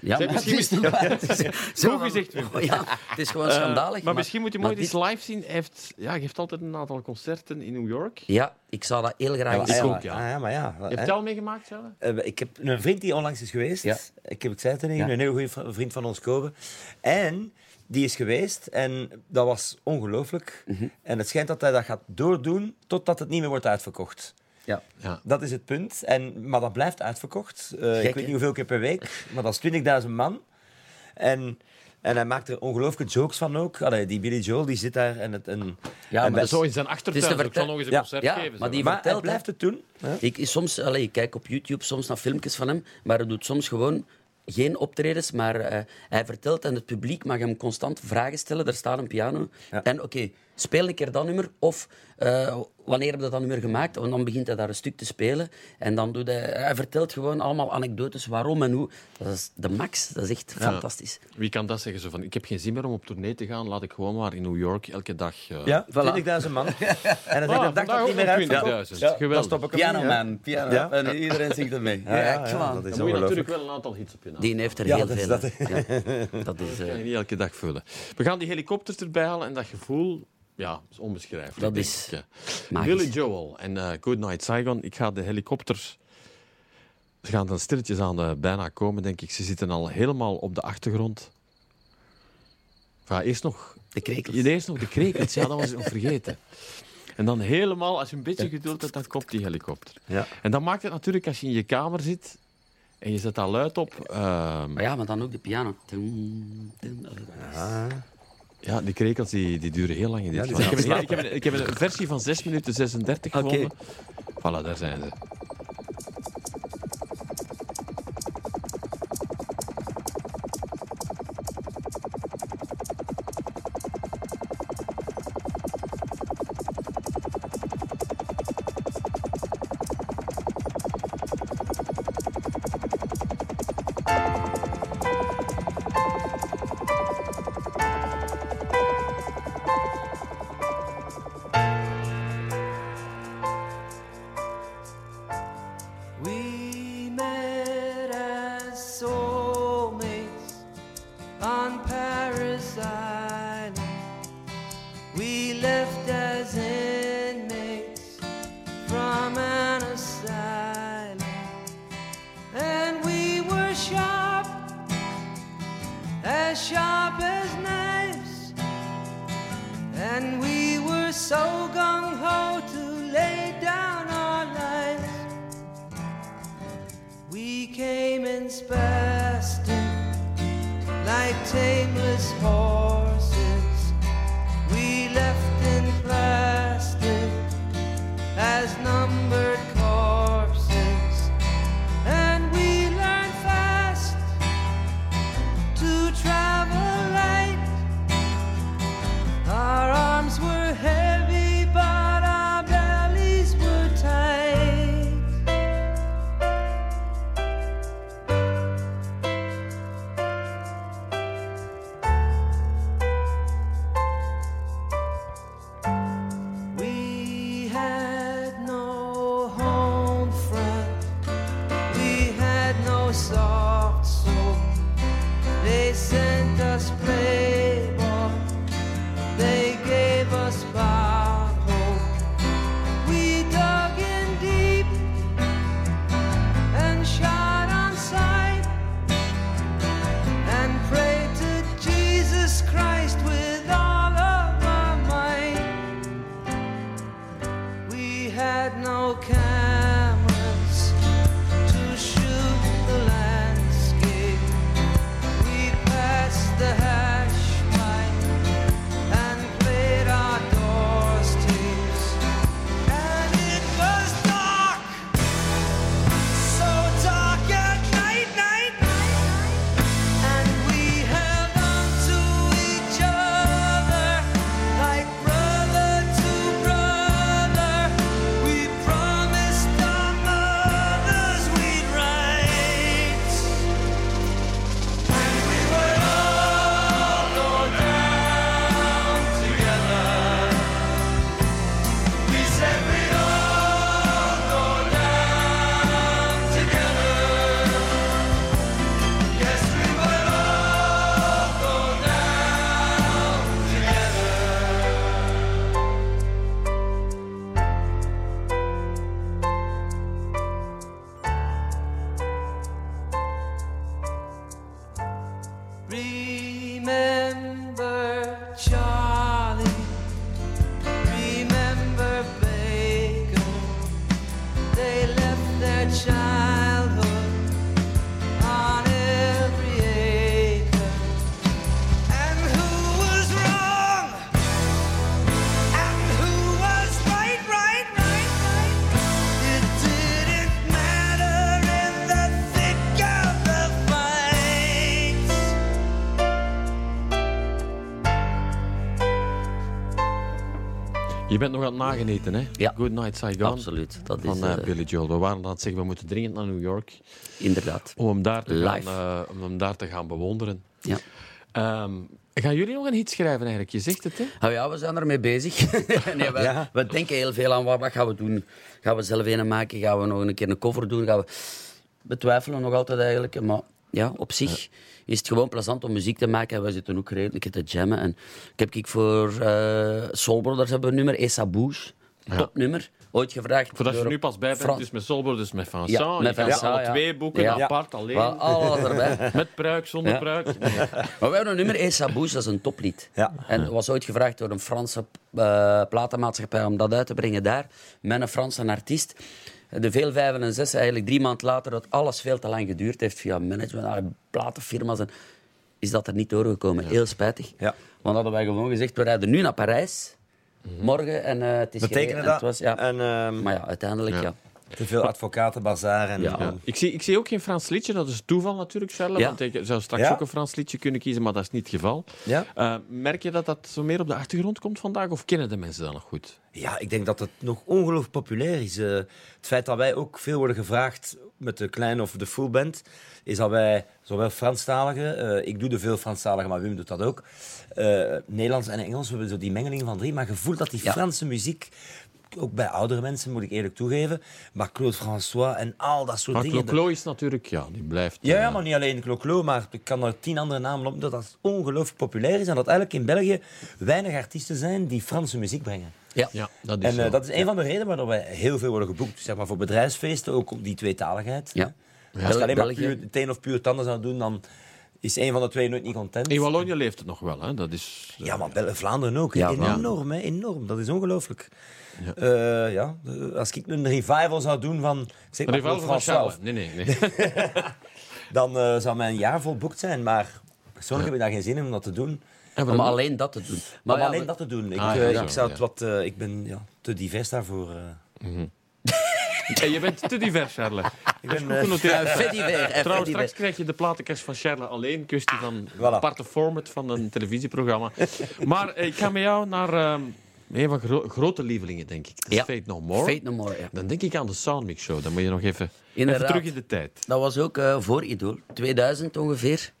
[SPEAKER 1] Ja.
[SPEAKER 2] Maar
[SPEAKER 1] misschien
[SPEAKER 2] het is het zo
[SPEAKER 1] Goed gezegd, Wim.
[SPEAKER 2] Ja, het is gewoon
[SPEAKER 1] eh,
[SPEAKER 2] schandalig.
[SPEAKER 1] maar, misschien moet je
[SPEAKER 2] maar
[SPEAKER 1] mooi eens
[SPEAKER 2] dit-
[SPEAKER 1] live zien. Hij, heeft, ja, hij geeft altijd een aantal concerten in New York.
[SPEAKER 2] Ja, ik zou dat heel graag
[SPEAKER 3] Ja,
[SPEAKER 2] eens
[SPEAKER 3] maar-
[SPEAKER 1] Ik
[SPEAKER 2] zien.
[SPEAKER 1] ook, ja.
[SPEAKER 3] Ah, ja, maar ja. Hè.
[SPEAKER 1] je al meegemaakt?
[SPEAKER 3] Eh, ik heb een vriend die onlangs is geweest.
[SPEAKER 2] Ja.
[SPEAKER 3] Ik heb het zei tegen
[SPEAKER 2] Ja.
[SPEAKER 3] een heel goede vri- vriend van ons, Kobe. En die is geweest en dat was ongelooflijk.
[SPEAKER 2] Mhm.
[SPEAKER 3] En het schijnt dat hij dat gaat doordoen totdat het niet meer wordt uitverkocht.
[SPEAKER 2] Ja.
[SPEAKER 1] Ja.
[SPEAKER 3] Dat is het punt. En, maar dat blijft uitverkocht. Eh, ik weet niet hoeveel keer per week, maar dat is 20.000 man. En En hij maakt er ongelooflijke jokes van ook. Allee, die Billy Joel die zit daar en het... En,
[SPEAKER 2] Ja,
[SPEAKER 3] en
[SPEAKER 2] maar
[SPEAKER 1] Zo in zijn
[SPEAKER 2] Het
[SPEAKER 1] achtertuin.
[SPEAKER 2] is vertel-
[SPEAKER 1] nog eens een
[SPEAKER 3] Ja.
[SPEAKER 1] concert
[SPEAKER 2] Ja,
[SPEAKER 1] geven.
[SPEAKER 2] maar
[SPEAKER 1] zo.
[SPEAKER 2] die
[SPEAKER 3] maar hij blijft het doen.
[SPEAKER 2] Ik, soms, allez, ik kijk op YouTube soms naar filmpjes van hem, maar hij doet soms gewoon geen optredens, maar eh, hij vertelt en het publiek mag hem constant vragen stellen. Daar staat een piano.
[SPEAKER 3] Ja.
[SPEAKER 2] En oké, speel een keer dat nummer. Of eh, wanneer heb je dat nummer gemaakt? En dan begint hij daar een stuk te spelen. En dan doet hij... Hij vertelt gewoon allemaal anekdotes, waarom en hoe. Dat is de max. Dat is echt
[SPEAKER 1] Ja.
[SPEAKER 2] fantastisch.
[SPEAKER 1] Wie kan dat zeggen? Zo van, ik heb geen zin meer om op tournee te gaan. Laat ik gewoon maar in New York elke dag... eh,
[SPEAKER 3] Ja,
[SPEAKER 2] Voilà.
[SPEAKER 3] 20.000 man. En dan
[SPEAKER 1] Ah,
[SPEAKER 3] dag dat
[SPEAKER 1] ook
[SPEAKER 3] niet meer.
[SPEAKER 1] 20.000.
[SPEAKER 3] Ja,
[SPEAKER 1] Geweldig.
[SPEAKER 3] dan stop ik
[SPEAKER 2] Piano. Man, piano.
[SPEAKER 3] Ja.
[SPEAKER 2] En iedereen zingt ermee.
[SPEAKER 3] Ja, ja,
[SPEAKER 2] on.
[SPEAKER 3] dat is
[SPEAKER 1] Dan moet je natuurlijk wel een aantal hits op je naam.
[SPEAKER 2] Die heeft er
[SPEAKER 3] Ja,
[SPEAKER 2] heel
[SPEAKER 3] dat is-
[SPEAKER 2] veel.
[SPEAKER 3] dat.
[SPEAKER 2] Dat is... eh,
[SPEAKER 1] kan je niet elke dag vullen. We gaan die helikopters erbij halen en dat gevoel, ja, is onbeschrijfelijk.
[SPEAKER 2] Dat is.
[SPEAKER 1] Billy Joel en eh Good Night Saigon. Ik ga de helikopters. Ze gaan dan stilletjes aan eh, bijna komen, denk ik. Ze zitten al helemaal op de achtergrond. Enfin, eerst nog,
[SPEAKER 2] De krekels.
[SPEAKER 1] eerst nog de krekels, ja, dat was ik nog vergeten. En dan helemaal, als je een beetje geduld hebt, dan komt die helikopter.
[SPEAKER 3] Ja.
[SPEAKER 1] En dan maakt het natuurlijk, als je in je kamer zit en je zet dat luid op, ehm,
[SPEAKER 2] Maar ja, maar dan ook de piano.
[SPEAKER 1] Ja, die krekels die, die duren heel lang in dit
[SPEAKER 3] Ja,
[SPEAKER 1] ik, heb een, ik, heb een, ik heb een versie van 6 minuten 36
[SPEAKER 2] Oké.
[SPEAKER 1] gevonden. Voilà, daar zijn ze.
[SPEAKER 5] já.
[SPEAKER 1] Je bent nog aan het nageneten, hè?
[SPEAKER 2] Ja.
[SPEAKER 1] Good Night Saigon.
[SPEAKER 2] Absoluut. Dat is
[SPEAKER 1] Van eh,
[SPEAKER 2] eh,
[SPEAKER 1] Billy Joel. We waren aan het zeggen, we moeten dringend naar New York
[SPEAKER 2] inderdaad.
[SPEAKER 1] om hem daar te, gaan,
[SPEAKER 2] Live.
[SPEAKER 1] eh, om hem daar te gaan bewonderen.
[SPEAKER 2] Ja.
[SPEAKER 1] Ehm, gaan jullie nog een hit schrijven eigenlijk? Je zegt het, hè?
[SPEAKER 2] Nou ja, we zijn ermee bezig. nee, we,
[SPEAKER 3] Ja.
[SPEAKER 2] we denken heel veel aan wat, wat gaan we doen. Gaan we zelf een maken? Gaan we nog een keer een cover doen? Gaan we... we twijfelen nog altijd eigenlijk. Maar ja, op zich is het gewoon plezant om muziek te maken. En we zitten ook redelijk te jammen. En ik heb ik voor eh Soul Brothers hebben we een nummer, Esa Bouche. Topnummer. Ooit gevraagd.
[SPEAKER 1] Voordat je nu pas bij bent,
[SPEAKER 2] Fran-
[SPEAKER 1] dus met Solbro, dus met Vincent.
[SPEAKER 2] Ja, met Vincent,
[SPEAKER 1] alle
[SPEAKER 2] ja.
[SPEAKER 1] twee boeken,
[SPEAKER 2] Ja.
[SPEAKER 1] apart, alleen.
[SPEAKER 2] Wel, alles erbij.
[SPEAKER 1] Met pruik, zonder
[SPEAKER 2] Ja.
[SPEAKER 1] pruik. Nee.
[SPEAKER 2] Maar we hebben een nummer, Esa Bouche, dat is een toplied.
[SPEAKER 3] Ja.
[SPEAKER 2] En was ooit gevraagd door een Franse eh, platenmaatschappij om dat uit te brengen daar, met een Franse artiest. De veel vijven en zes, eigenlijk drie maanden later, dat alles veel te lang geduurd heeft via management, platenfirma's, en is dat er niet doorgekomen. Heel spijtig.
[SPEAKER 3] Ja.
[SPEAKER 2] Want hadden wij gewoon gezegd, we rijden nu naar Parijs, morgen, en eh, het is En
[SPEAKER 3] dat.
[SPEAKER 2] het was, ja.
[SPEAKER 3] En ehm,
[SPEAKER 2] Maar ja, uiteindelijk, ja.
[SPEAKER 3] Te veel advocaten, bazaar en...
[SPEAKER 2] Ja.
[SPEAKER 1] Ik zie, ik zie ook geen Frans liedje, dat is toeval natuurlijk, Charles.
[SPEAKER 2] Ja.
[SPEAKER 1] Want ik zou straks
[SPEAKER 3] Ja.
[SPEAKER 1] ook een Frans liedje kunnen kiezen, maar dat is niet het geval.
[SPEAKER 3] Ja?
[SPEAKER 1] Eh, merk je dat dat zo meer op de achtergrond komt vandaag, of kennen de mensen dat nog goed?
[SPEAKER 3] Ja, ik denk dat het nog ongelooflijk populair is. Eh, het feit dat wij ook veel worden gevraagd met de kleine of de full band, is dat wij zowel Franstaligen, eh, ik doe de veel Franstaligen, maar Wim doet dat ook, eh, Nederlands en Engels, we hebben zo die mengeling van drie, maar je voelt dat die
[SPEAKER 2] Ja.
[SPEAKER 3] Franse muziek, ook bij oudere mensen, moet ik eerlijk toegeven, maar Claude François en al dat soort
[SPEAKER 1] Maar
[SPEAKER 3] dingen.
[SPEAKER 1] Clo-Clo is natuurlijk, ja, die blijft...
[SPEAKER 3] Ja, ja,
[SPEAKER 1] eh,
[SPEAKER 3] maar niet alleen Clo-Clo, maar ik kan er tien andere namen op dat dat ongelooflijk populair is en dat eigenlijk in België weinig artiesten zijn die Franse muziek brengen.
[SPEAKER 2] Ja.
[SPEAKER 1] Ja, dat is
[SPEAKER 3] En eh, dat is een van de redenen waarom wij heel veel worden geboekt. Zeg maar voor bedrijfsfeesten, ook op die tweetaligheid.
[SPEAKER 2] Ja.
[SPEAKER 3] Als je alleen maar puur, het een of puur het ander zou doen, dan is een van de twee nooit niet content.
[SPEAKER 1] In Wallonië leeft het nog wel, hè? Dat is... eh,
[SPEAKER 3] Ja, maar Bel- Vlaanderen ook.
[SPEAKER 2] Ja,
[SPEAKER 3] enorm, hè, enorm. Dat is ongelooflijk. Ja. ja, eh, als ik een revival zou doen van... Zeg Claude
[SPEAKER 1] van Charles. Nee, nee, nee.
[SPEAKER 3] Dan eh, zou mijn jaar vol boekt zijn, maar persoonlijk heb ik daar geen zin in om dat te doen.
[SPEAKER 2] Om alleen dat te doen.
[SPEAKER 3] Maar,
[SPEAKER 2] ja,
[SPEAKER 3] alleen
[SPEAKER 2] we-
[SPEAKER 3] dat te doen. Ik,
[SPEAKER 1] Ah,
[SPEAKER 3] eh, ik, zou het wat, eh, ik ben ja, te divers daarvoor. eh.
[SPEAKER 1] Je bent te divers, Charles.
[SPEAKER 3] Ik ben, eh,
[SPEAKER 1] Genoteerd.
[SPEAKER 2] Divers,
[SPEAKER 1] Trouwens, straks krijg je de platenkast van Charles alleen. Kwestie van
[SPEAKER 3] Voilà.
[SPEAKER 1] aparte format van een televisieprogramma. Maar eh, ik ga met jou naar ehm, een van gro- grote lievelingen, denk ik.
[SPEAKER 2] Ja.
[SPEAKER 1] Fate No More.
[SPEAKER 2] Fate No More, ja.
[SPEAKER 1] Dan denk ik aan de Soundmix Show. Dan moet je nog even, terug in de tijd.
[SPEAKER 2] Dat was ook eh, voor Idol, 2000 ongeveer.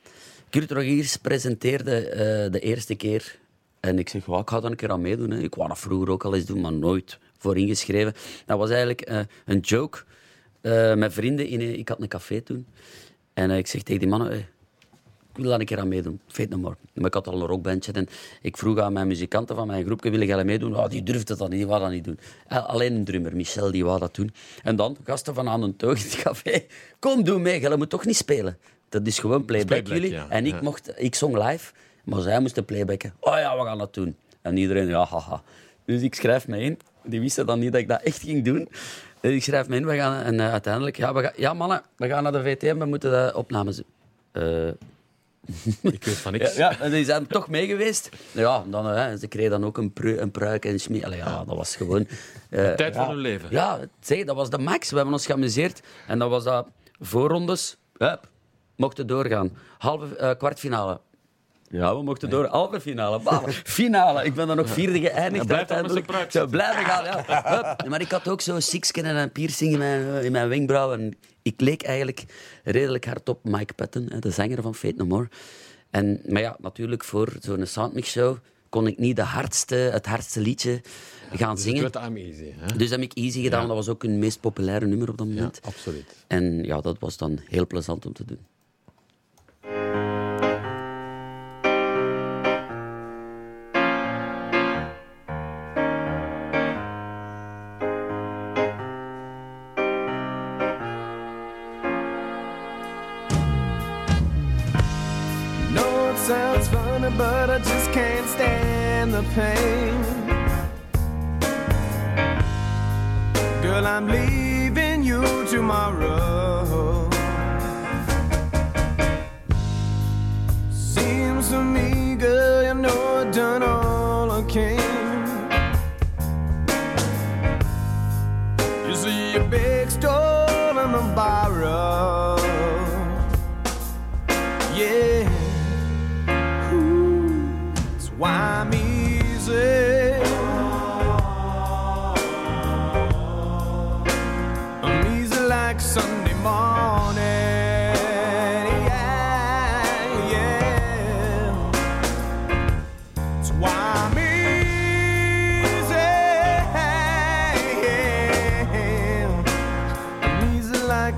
[SPEAKER 2] Kurt Rogiers presenteerde de eerste keer. En ik zeg, "Wa, ik ga er een keer aan meedoen. Hè. Ik wou dat vroeger ook al eens doen, maar nooit voor ingeschreven. Dat was eigenlijk eh, een joke eh, met vrienden. In ik had een café toen. En eh, ik zeg tegen die mannen, "Hey, ik wil daar een keer aan meedoen. Fate No More. Maar ik had al een rockbandje. En ik vroeg aan mijn muzikanten van mijn groepje, willen jullie meedoen? Oh, die durfde dat niet, die wou dat niet doen. Alleen een drummer, Michel, die wou dat doen. En dan, gasten van aan een toog in het café. Kom, doe mee, jullie moet toch niet spelen. Dat is gewoon playback,
[SPEAKER 1] playback,
[SPEAKER 2] jullie.
[SPEAKER 1] ja.
[SPEAKER 2] En ik,
[SPEAKER 1] Ja.
[SPEAKER 2] mocht, ik zong live, maar zij moesten playbacken. Oh ja, we gaan dat doen. En iedereen, ja, haha. Dus ik schrijf me in. Die wisten dan niet dat ik dat echt ging doen. Dus ik schrijf me in, we gaan, en eh, uiteindelijk, ja, we gaan, ja mannen, we gaan naar de VTM, we moeten de opnames doen. Eh,
[SPEAKER 1] Ik weet van niks.
[SPEAKER 2] ja, en die zijn toch mee geweest. Ja, dan, hè, ze kregen dan ook een, pru- een pruik en schmie. Allee, ja, dat was gewoon... eh,
[SPEAKER 1] Tijd
[SPEAKER 2] ja.
[SPEAKER 1] van hun leven.
[SPEAKER 2] Ja, zeg, dat was de max. We hebben ons geamuseerd. En dat was dat voorrondes. Hup, mochten doorgaan. Halve, eh, kwartfinale. Ja, we mochten door. Halve finale. Bam, finale. Ik ben dan nog vierde geëindigd.
[SPEAKER 1] Met
[SPEAKER 2] uiteindelijk. Zo blijven gaan, ja. Hup. Maar ik had ook zo'n siksken en een piercing in mijn, in mijn wenkbrauw. En ik leek eigenlijk redelijk hard op Mike Patton, hè, de zanger van Fate No More. En, maar ja, natuurlijk voor zo'n soundmix show kon ik niet de hardste, het hardste liedje gaan
[SPEAKER 1] Dus
[SPEAKER 2] zingen.
[SPEAKER 1] I'm easy. Hè?
[SPEAKER 2] Dus heb ik Easy gedaan.
[SPEAKER 1] Ja.
[SPEAKER 2] Dat was ook hun meest populaire nummer op dat
[SPEAKER 1] Ja,
[SPEAKER 2] moment.
[SPEAKER 1] absoluut.
[SPEAKER 2] En ja, dat was dan heel plezant om te doen.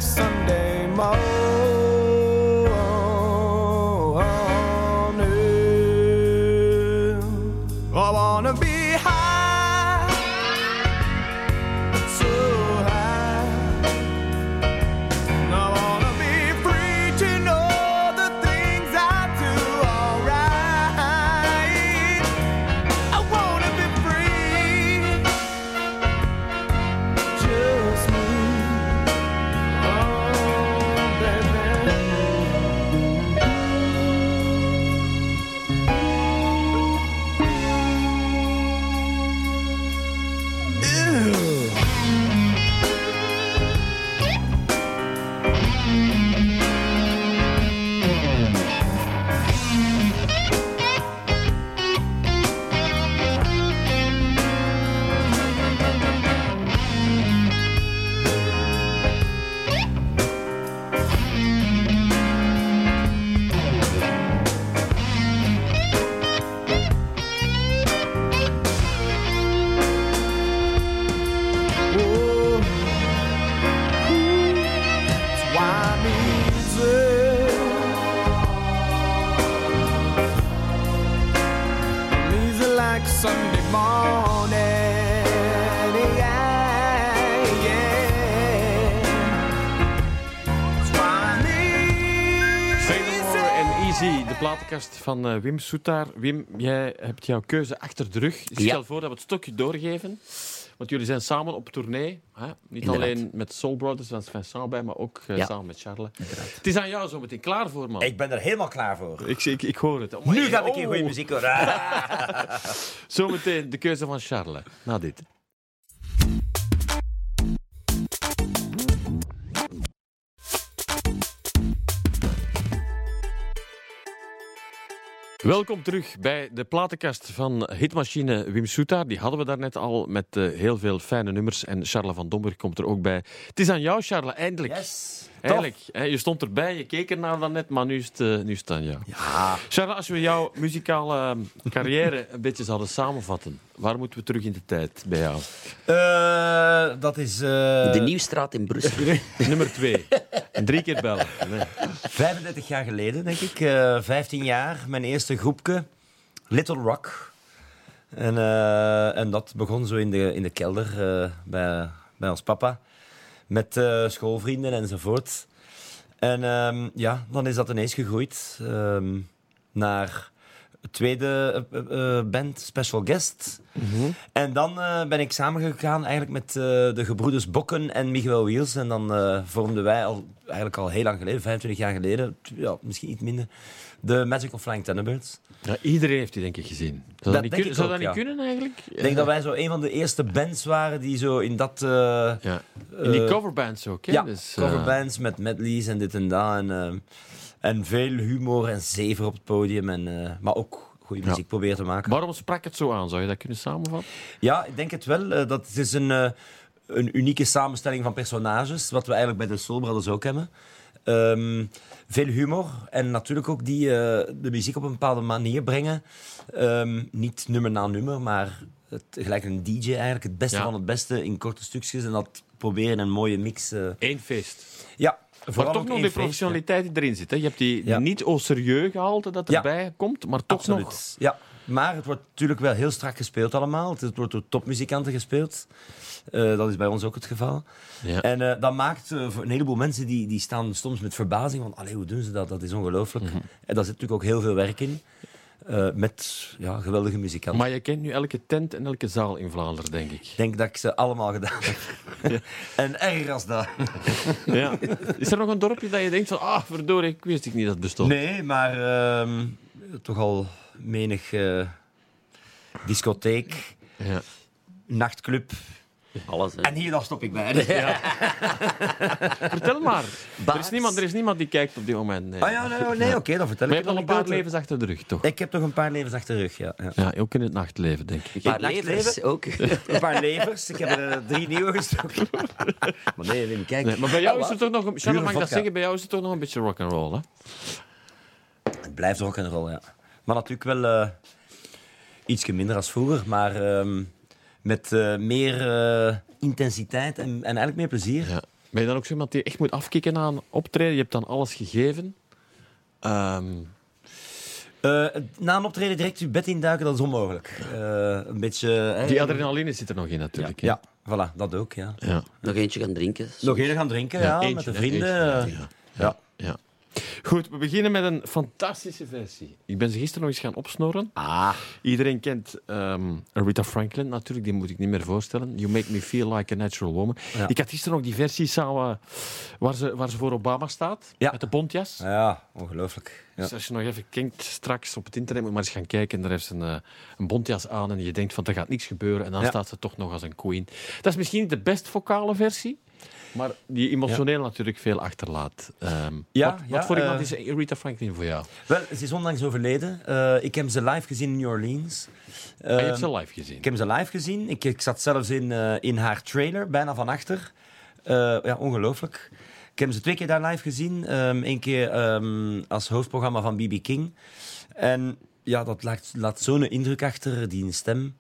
[SPEAKER 4] Sunday morning.
[SPEAKER 1] Van eh, Wim Soetaar. Wim, jij hebt jouw keuze achter de rug. Ik
[SPEAKER 2] Ja.
[SPEAKER 1] stel voor dat we het stokje doorgeven. Want jullie zijn samen op tournee. Hè? Niet
[SPEAKER 2] Inderdaad.
[SPEAKER 1] alleen met Soul Brothers, is Vincent bij, maar ook eh,
[SPEAKER 2] Ja.
[SPEAKER 1] samen met Charles. Het is aan jou zo meteen klaar voor, man.
[SPEAKER 3] Ik ben er helemaal klaar voor.
[SPEAKER 1] Ik, ik, ik hoor het.
[SPEAKER 3] Nu ga ik
[SPEAKER 1] Oh.
[SPEAKER 3] in goede muziek horen.
[SPEAKER 1] Zometeen de keuze van Charles. Na dit. Welkom terug bij de platenkast van hitmachine Wim Soetaar. Die hadden we daarnet al met eh, heel veel fijne nummers. En Charles van Domburg komt er ook bij. Het is aan jou, Charles, eindelijk.
[SPEAKER 3] Yes.
[SPEAKER 1] Eigenlijk, hè, je stond erbij, je keek ernaar dan net, maar nu is het, eh, nu is het aan jou.
[SPEAKER 3] Ja.
[SPEAKER 1] Charles, als we jouw muzikale eh, carrière een beetje zouden samenvatten, waar moeten we terug in de tijd bij jou?
[SPEAKER 3] Eh, dat is eh,
[SPEAKER 2] De Nieuwstraat in Brussel.
[SPEAKER 1] Nummer twee. En drie keer bellen. Nee.
[SPEAKER 3] 35 jaar geleden, denk ik. Eh 15 jaar, mijn eerste groepje. Little Rock. En, eh, en dat begon zo in de, in de kelder eh, bij, bij ons papa. Met eh, schoolvrienden enzovoort. En ehm, ja, dan is dat ineens gegroeid ehm, naar tweede eh, eh, band, Special Guest. En dan ben ik samengegaan eigenlijk met de gebroeders Bokken en Miguel Wiels. En dan vormden wij al, eigenlijk al heel lang geleden, 25 jaar geleden, ja, misschien iets minder, de Magical Flying Thunderbirds.
[SPEAKER 1] Ja, iedereen heeft die denk ik gezien. Zou dat,
[SPEAKER 3] Dat
[SPEAKER 1] niet, zou
[SPEAKER 3] ook,
[SPEAKER 1] dat niet kunnen eigenlijk?
[SPEAKER 3] Ik denk dat wij zo een van de eerste bands waren die zo in dat... eh,
[SPEAKER 1] Ja. In die
[SPEAKER 3] eh,
[SPEAKER 1] coverbands ook, hè?
[SPEAKER 3] ja,
[SPEAKER 1] Dus, eh,
[SPEAKER 3] coverbands met medleys en dit en dat. En, en veel humor en zever op het podium. En, maar ook goede
[SPEAKER 1] Ja.
[SPEAKER 3] muziek proberen te maken.
[SPEAKER 1] Waarom sprak het zo aan? Zou je dat kunnen samenvatten?
[SPEAKER 3] Ja, ik denk het wel. Dat het is een, een unieke samenstelling van personages, wat we eigenlijk bij de Soul Brothers ook hebben. Ehm, veel humor en natuurlijk ook die eh, de muziek op een bepaalde manier brengen. Ehm, niet nummer na nummer, maar het, gelijk een DJ eigenlijk. Het beste
[SPEAKER 1] Ja.
[SPEAKER 3] van het beste in korte stukjes en dat proberen in een mooie mix. eh.
[SPEAKER 1] Eén feest.
[SPEAKER 3] Ja,
[SPEAKER 1] Maar toch nog die professionaliteit die erin zit. Hè? Je hebt die,
[SPEAKER 3] Ja.
[SPEAKER 1] niet au serieus gehalte dat
[SPEAKER 3] Ja.
[SPEAKER 1] erbij komt, maar toch
[SPEAKER 3] Absoluut.
[SPEAKER 1] nog...
[SPEAKER 3] Ja, maar het wordt natuurlijk wel heel strak gespeeld allemaal. Het wordt door topmuzikanten gespeeld. Eh, dat is bij ons ook het geval.
[SPEAKER 1] Ja.
[SPEAKER 3] En eh, dat maakt eh, voor een heleboel mensen die, die staan soms met verbazing van allee, hoe doen ze dat? Dat is ongelooflijk.
[SPEAKER 1] Mhm.
[SPEAKER 3] En daar zit natuurlijk ook heel veel werk in. Eh, met ja, geweldige muzikanten.
[SPEAKER 1] Maar je kent nu elke tent en elke zaal in Vlaanderen, denk ik.
[SPEAKER 3] Ik denk dat ik ze allemaal gedaan heb. en erger als dat.
[SPEAKER 1] Ja. Is er nog een dorpje dat je denkt van, ah, verdorie, ik wist ik niet dat het bestond?
[SPEAKER 3] Nee, maar ehm, toch al menig eh, discotheek,
[SPEAKER 1] Ja.
[SPEAKER 3] nachtclub.
[SPEAKER 2] Alles, hè.
[SPEAKER 3] En hier dan stop ik bij.
[SPEAKER 1] Vertel maar. Er is, niemand, er is niemand die kijkt op dit moment. Nee.
[SPEAKER 3] Ah ja, nee, nee, oké, dan vertel
[SPEAKER 1] Maar je
[SPEAKER 3] ik
[SPEAKER 1] hebt al een paar levens achter de rug, toch?
[SPEAKER 3] Ik heb toch een paar levens achter de rug, ja. ja.
[SPEAKER 1] Ja, ook in het nachtleven, denk ik.
[SPEAKER 2] Een paar
[SPEAKER 3] nachtleven?
[SPEAKER 2] levens ook.
[SPEAKER 3] Een paar levers. Ik heb er drie nieuwe gestoken. Maar nee, Wim, kijk.
[SPEAKER 1] Nee, maar bij jou
[SPEAKER 3] Ah,
[SPEAKER 1] is er
[SPEAKER 3] wat?
[SPEAKER 1] toch nog een... Charles, mag ik dat zeggen? Bij jou is het toch nog een beetje rock'n'roll, hè?
[SPEAKER 3] Het blijft rock en roll, ja. Maar natuurlijk wel eh ietsje minder als vroeger, maar ehm, met eh, meer eh, intensiteit en, en eigenlijk meer plezier.
[SPEAKER 1] Ja. Ben je dan ook zo iemand die echt moet afkicken een optreden? Je hebt dan alles gegeven. Ehm,
[SPEAKER 3] Eh, na een optreden direct je bed induiken, dat is onmogelijk. Eh, een beetje... hè,
[SPEAKER 1] die adrenaline zit er nog in natuurlijk. hè?
[SPEAKER 3] Ja, voilà, dat ook, ja.
[SPEAKER 1] ja.
[SPEAKER 2] Nog eentje gaan drinken.
[SPEAKER 3] Nog even gaan drinken, ja,
[SPEAKER 1] eentje,
[SPEAKER 3] met de vrienden.
[SPEAKER 1] eentje, ja.
[SPEAKER 3] ja.
[SPEAKER 1] Goed, we beginnen met een fantastische versie. Ik ben ze gisteren nog eens gaan opsnoren.
[SPEAKER 3] Ah,
[SPEAKER 1] Iedereen kent ehm, Rita Franklin natuurlijk, die moet ik niet meer voorstellen. You Make Me Feel Like a Natural Woman.
[SPEAKER 3] Ja.
[SPEAKER 1] Ik had gisteren nog die versie samen waar ze, waar ze voor Obama staat,
[SPEAKER 3] Ja.
[SPEAKER 1] met de bontjas.
[SPEAKER 3] ja, ongelooflijk. Ja.
[SPEAKER 1] Dus als je nog even kijkt straks op het internet, moet je maar eens gaan kijken. Daar heeft ze een, eh, een bontjas aan en je denkt van er gaat niks gebeuren. En dan staat ze toch nog als een queen. Dat is misschien niet de best vocale versie, maar die emotioneel natuurlijk veel achterlaat. Ehm,
[SPEAKER 3] Ja,
[SPEAKER 1] wat, voor iemand
[SPEAKER 3] eh,
[SPEAKER 1] is Rita Franklin voor jou?
[SPEAKER 3] Wel, ze is onlangs overleden. Eh, ik heb ze live gezien in New Orleans.
[SPEAKER 1] Ah, je hebt
[SPEAKER 3] Ehm,
[SPEAKER 1] ze live gezien.
[SPEAKER 3] Ik heb ze live gezien. Ik, ik zat zelfs in, eh, in haar trailer, bijna van achter. Ja, ongelooflijk. Ik heb ze twee keer daar live gezien. Eén keer ehm, als hoofdprogramma van B.B. King. En ja, dat laat, laat zo'n indruk achter, die stem.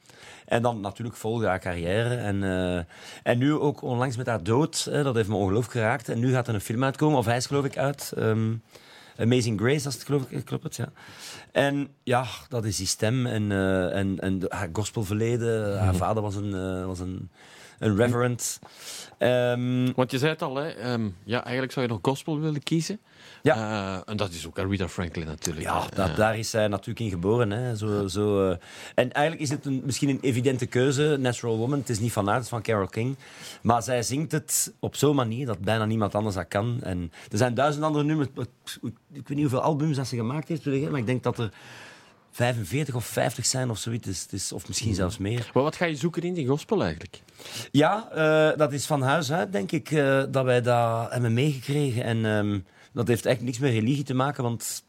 [SPEAKER 3] En dan natuurlijk volgde haar carrière. En, eh, en nu ook onlangs met haar dood. Hè, dat heeft me ongelooflijk geraakt. En nu gaat er een film uitkomen, of hij is geloof ik uit. ehm, Amazing Grace, als het geloof ik klopt. Het, ja. En ja, dat is die stem en, eh, en, en haar gospelverleden. Haar vader was een, eh, was een, een reverend. Ehm,
[SPEAKER 1] Want je zei het al, hè, ehm, ja, eigenlijk zou je nog gospel willen kiezen.
[SPEAKER 3] Ja.
[SPEAKER 1] Eh, en dat is ook Rita Franklin natuurlijk.
[SPEAKER 3] ja, dat, daar is zij natuurlijk in geboren. Hè. Zo, zo, eh. En eigenlijk is het een, misschien een evidente keuze, Natural Woman. Het is niet van haar, het is van Carole King. Maar zij zingt het op zo'n manier dat bijna niemand anders dat kan. En er zijn duizend andere nummers. Ik weet niet hoeveel albums dat ze gemaakt heeft, maar ik denk dat er 45 of 50 zijn of zoiets. Of misschien zelfs meer.
[SPEAKER 1] Maar wat ga je zoeken in die gospel eigenlijk?
[SPEAKER 3] Ja, eh, dat is van huis uit, denk ik, dat wij dat hebben meegekregen. En ehm, dat heeft eigenlijk niks met religie te maken, want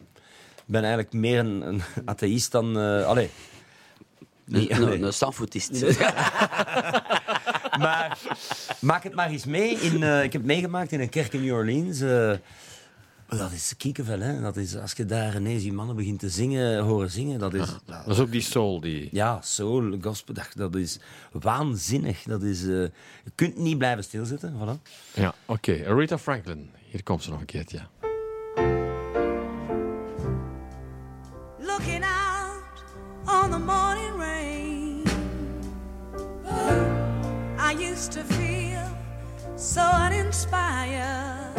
[SPEAKER 3] ik ben eigenlijk meer een, een atheïst dan... eh allee. Nee,
[SPEAKER 2] Een,
[SPEAKER 3] allee.
[SPEAKER 2] een, een standvoetist.
[SPEAKER 3] Maar maak het maar eens mee. In, eh, ik heb het meegemaakt in een kerk in New Orleans. eh, dat is kiekenvel, hè. Dat is, als je daar ineens die mannen begint te zingen, horen zingen, dat is...
[SPEAKER 1] Dat is ook die soul die...
[SPEAKER 3] Ja, soul, gospel, dat, dat is waanzinnig. Dat is, eh, je kunt niet blijven stilzitten. Voilà.
[SPEAKER 1] Ja, oké. Rita Franklin. Hier komt ze nog een keertje.
[SPEAKER 6] Looking out on the morning rain. I used to feel so uninspired.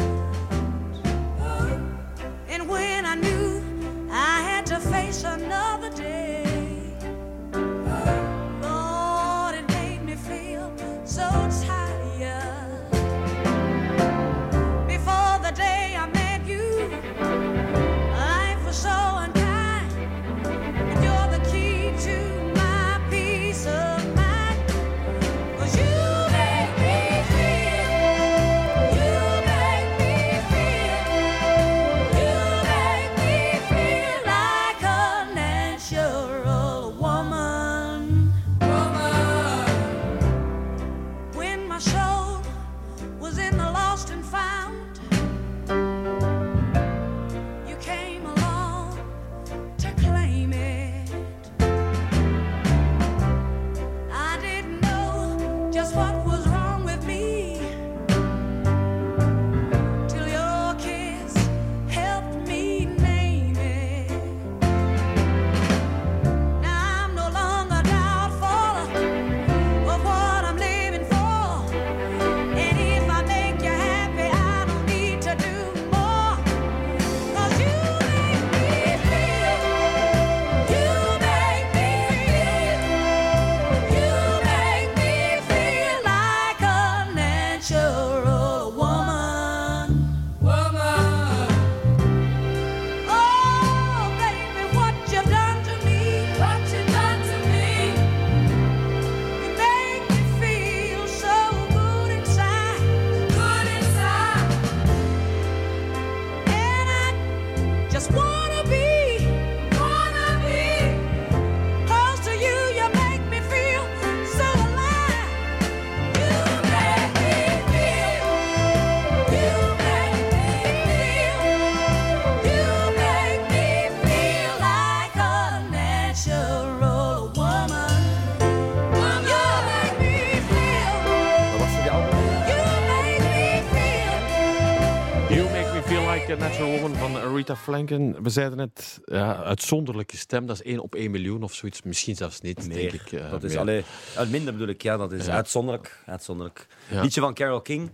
[SPEAKER 1] Aretha Franklin. We zeiden net, ja, uitzonderlijke stem. Dat is 1 op 1 miljoen of zoiets. Misschien zelfs niet,
[SPEAKER 3] Meer.
[SPEAKER 1] denk ik. eh,
[SPEAKER 3] dat is alleen, uit minder bedoel ik, ja, dat is
[SPEAKER 1] Ja.
[SPEAKER 3] uitzonderlijk. uitzonderlijk.
[SPEAKER 1] Ja.
[SPEAKER 3] Liedje van Carole King,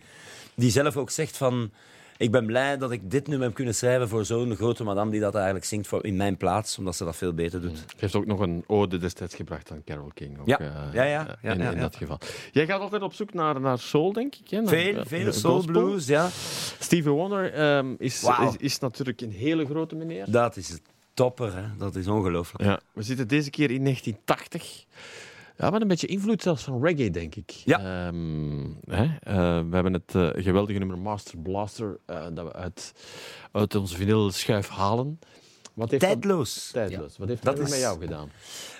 [SPEAKER 3] die zelf ook zegt van... Ik ben blij dat ik dit nummer heb kunnen schrijven voor zo'n grote madame die dat eigenlijk zingt voor, in mijn plaats, omdat ze dat veel beter doet.
[SPEAKER 1] Ze heeft ook nog een ode destijds gebracht aan Carole King. Ook,
[SPEAKER 3] Ja.
[SPEAKER 1] eh,
[SPEAKER 3] Ja, ja, ja,
[SPEAKER 1] in, dat geval. Jij gaat altijd op zoek naar, naar soul, denk ik. Hè? Naar,
[SPEAKER 3] Veel,
[SPEAKER 1] eh,
[SPEAKER 3] veel
[SPEAKER 1] eh,
[SPEAKER 3] soul blues, ja.
[SPEAKER 1] Stevie Wonder ehm, is, is, is natuurlijk een hele grote meneer.
[SPEAKER 3] Dat is topper, hè. dat is ongelooflijk.
[SPEAKER 1] Ja, we zitten deze keer in 1980. Ja, met een beetje invloed zelfs van reggae, denk ik.
[SPEAKER 3] Ja.
[SPEAKER 1] Ehm, hè? eh, we hebben het eh, geweldige nummer Master Blaster eh, dat we uit, uit onze vinyl schuif halen. Wat heeft dat-
[SPEAKER 3] Tijdloos.
[SPEAKER 1] Tijdloos. Wat heeft
[SPEAKER 3] Dat
[SPEAKER 1] dat
[SPEAKER 3] is-
[SPEAKER 1] met jou gedaan?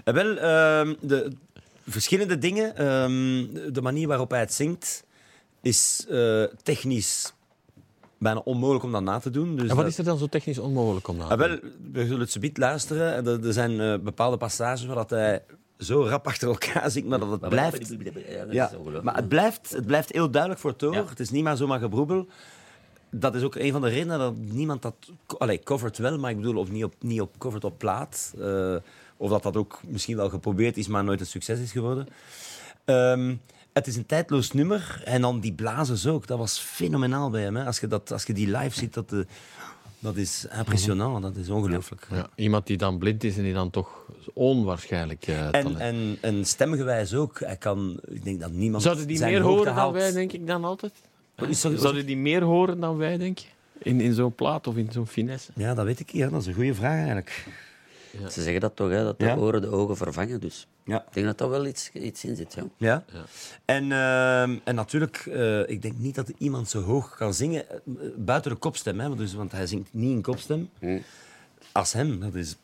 [SPEAKER 3] Wel, ehm, de verschillende dingen. Ehm, de manier waarop hij het zingt is eh, technisch bijna onmogelijk om dat na te doen. Dus
[SPEAKER 1] en wat
[SPEAKER 3] dat-
[SPEAKER 1] is er dan zo technisch onmogelijk om na te
[SPEAKER 3] Ah,
[SPEAKER 1] doen?
[SPEAKER 3] wel, we zullen het subiet luisteren. En Er, er zijn eh, bepaalde passages waar dat hij zo rap achter elkaar zingt, maar dat het blijft...
[SPEAKER 2] Ja,
[SPEAKER 3] maar het blijft, het blijft heel duidelijk voor het oor.
[SPEAKER 2] Ja.
[SPEAKER 3] Het is niet maar zomaar gebroebel. Dat is ook een van de redenen dat niemand dat... Allee, covert wel, maar ik bedoel, of niet op, niet op covert op plaat. Eh, of dat dat ook misschien wel geprobeerd is, maar nooit een succes is geworden. Ehm, het is een tijdloos nummer. En dan die blazers ook. Dat was fenomenaal bij hem. Hè. Als, je dat, als je die live ziet, dat, eh, dat is impressionant. Dat is ongelooflijk.
[SPEAKER 1] Ja, iemand die dan blind is en die dan toch onwaarschijnlijk eh
[SPEAKER 3] En,
[SPEAKER 1] talent-
[SPEAKER 3] en, en stemgewijs ook. Hij kan, ik denk dat niemand
[SPEAKER 1] Zouden die
[SPEAKER 3] zijn
[SPEAKER 1] meer horen dan wij, denk ik, dan altijd? Zouden die meer horen dan wij, denk je? In, in zo'n plaat of in zo'n finesse?
[SPEAKER 3] Ja, dat weet ik niet. hè. Dat is een goede vraag eigenlijk.
[SPEAKER 2] Ze zeggen dat toch, hè, dat de
[SPEAKER 3] Ja.
[SPEAKER 2] oren de ogen vervangen. Dus
[SPEAKER 3] Ja.
[SPEAKER 2] ik denk dat dat wel iets, iets in zit. Ja.
[SPEAKER 3] Ja. En, ehm, en natuurlijk, eh, ik denk niet dat iemand zo hoog kan zingen eh, buiten de kopstem. Hè, want dus, want hij zingt niet in kopstem. Als hem, dat is...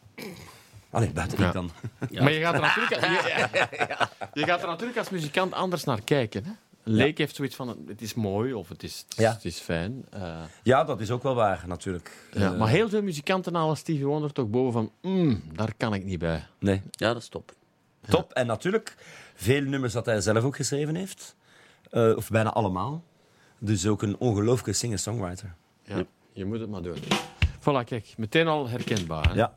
[SPEAKER 3] Allee, buiten
[SPEAKER 1] Ja.
[SPEAKER 3] ik dan.
[SPEAKER 1] Maar je gaat, er natuurlijk, je, je gaat er natuurlijk als muzikant anders naar kijken. Hè? Een leek heeft zoiets van, het is mooi of het is, het is,
[SPEAKER 3] Ja.
[SPEAKER 1] het is fijn. eh,
[SPEAKER 3] Ja, dat is ook wel waar, natuurlijk.
[SPEAKER 1] ja.
[SPEAKER 3] Eh,
[SPEAKER 1] Maar heel veel muzikanten halen Stevie Wonder toch boven van, mm, daar kan ik niet bij.
[SPEAKER 3] Nee,
[SPEAKER 2] ja, dat is top.
[SPEAKER 3] top. En natuurlijk, veel nummers dat hij zelf ook geschreven heeft. Eh, of bijna allemaal. Dus ook een ongelooflijke singer-songwriter.
[SPEAKER 1] Ja, Je moet het maar doen. Voilà, kijk, meteen al herkenbaar. hè?
[SPEAKER 3] Ja.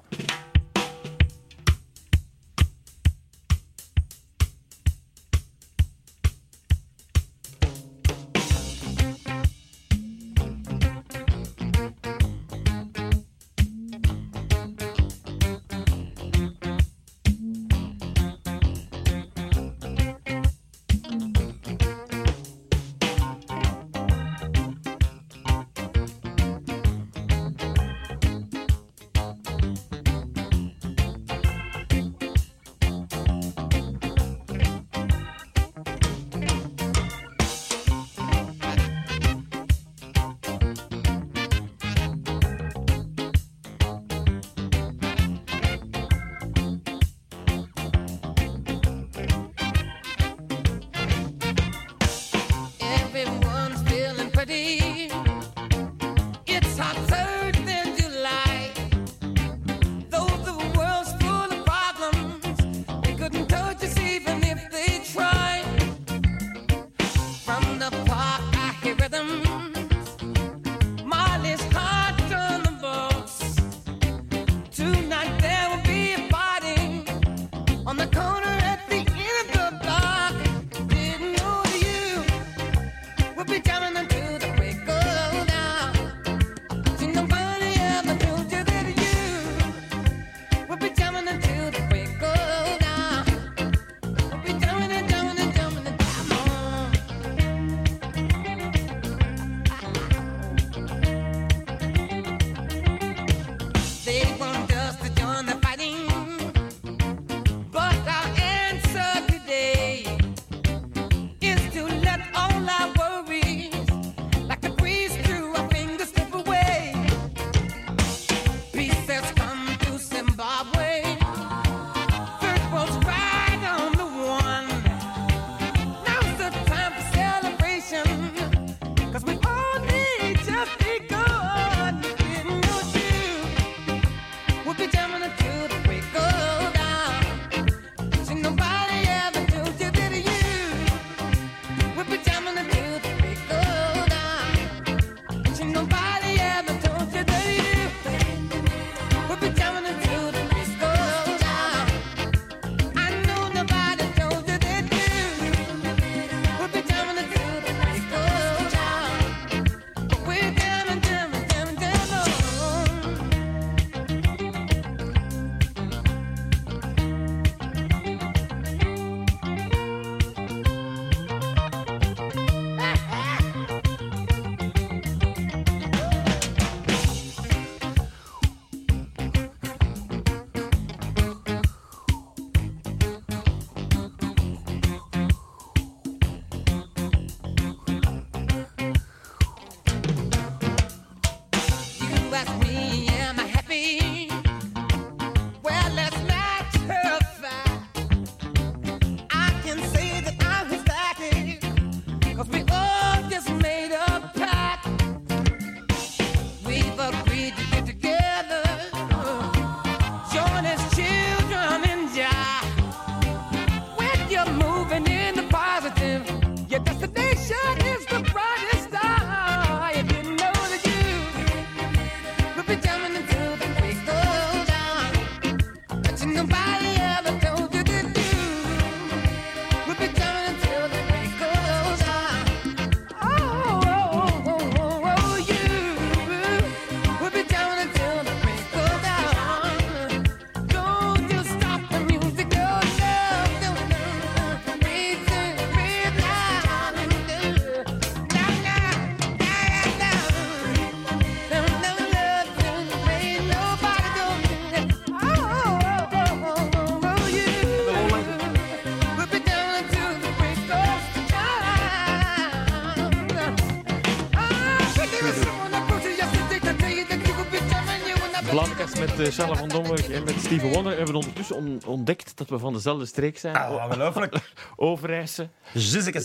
[SPEAKER 1] Met eh, Charles van Domburg en met Steven Wonder. We hebben ondertussen on- ontdekt dat we van dezelfde streek zijn.
[SPEAKER 3] Ah, ongelooflijk.
[SPEAKER 1] Overijse.
[SPEAKER 3] Zizeke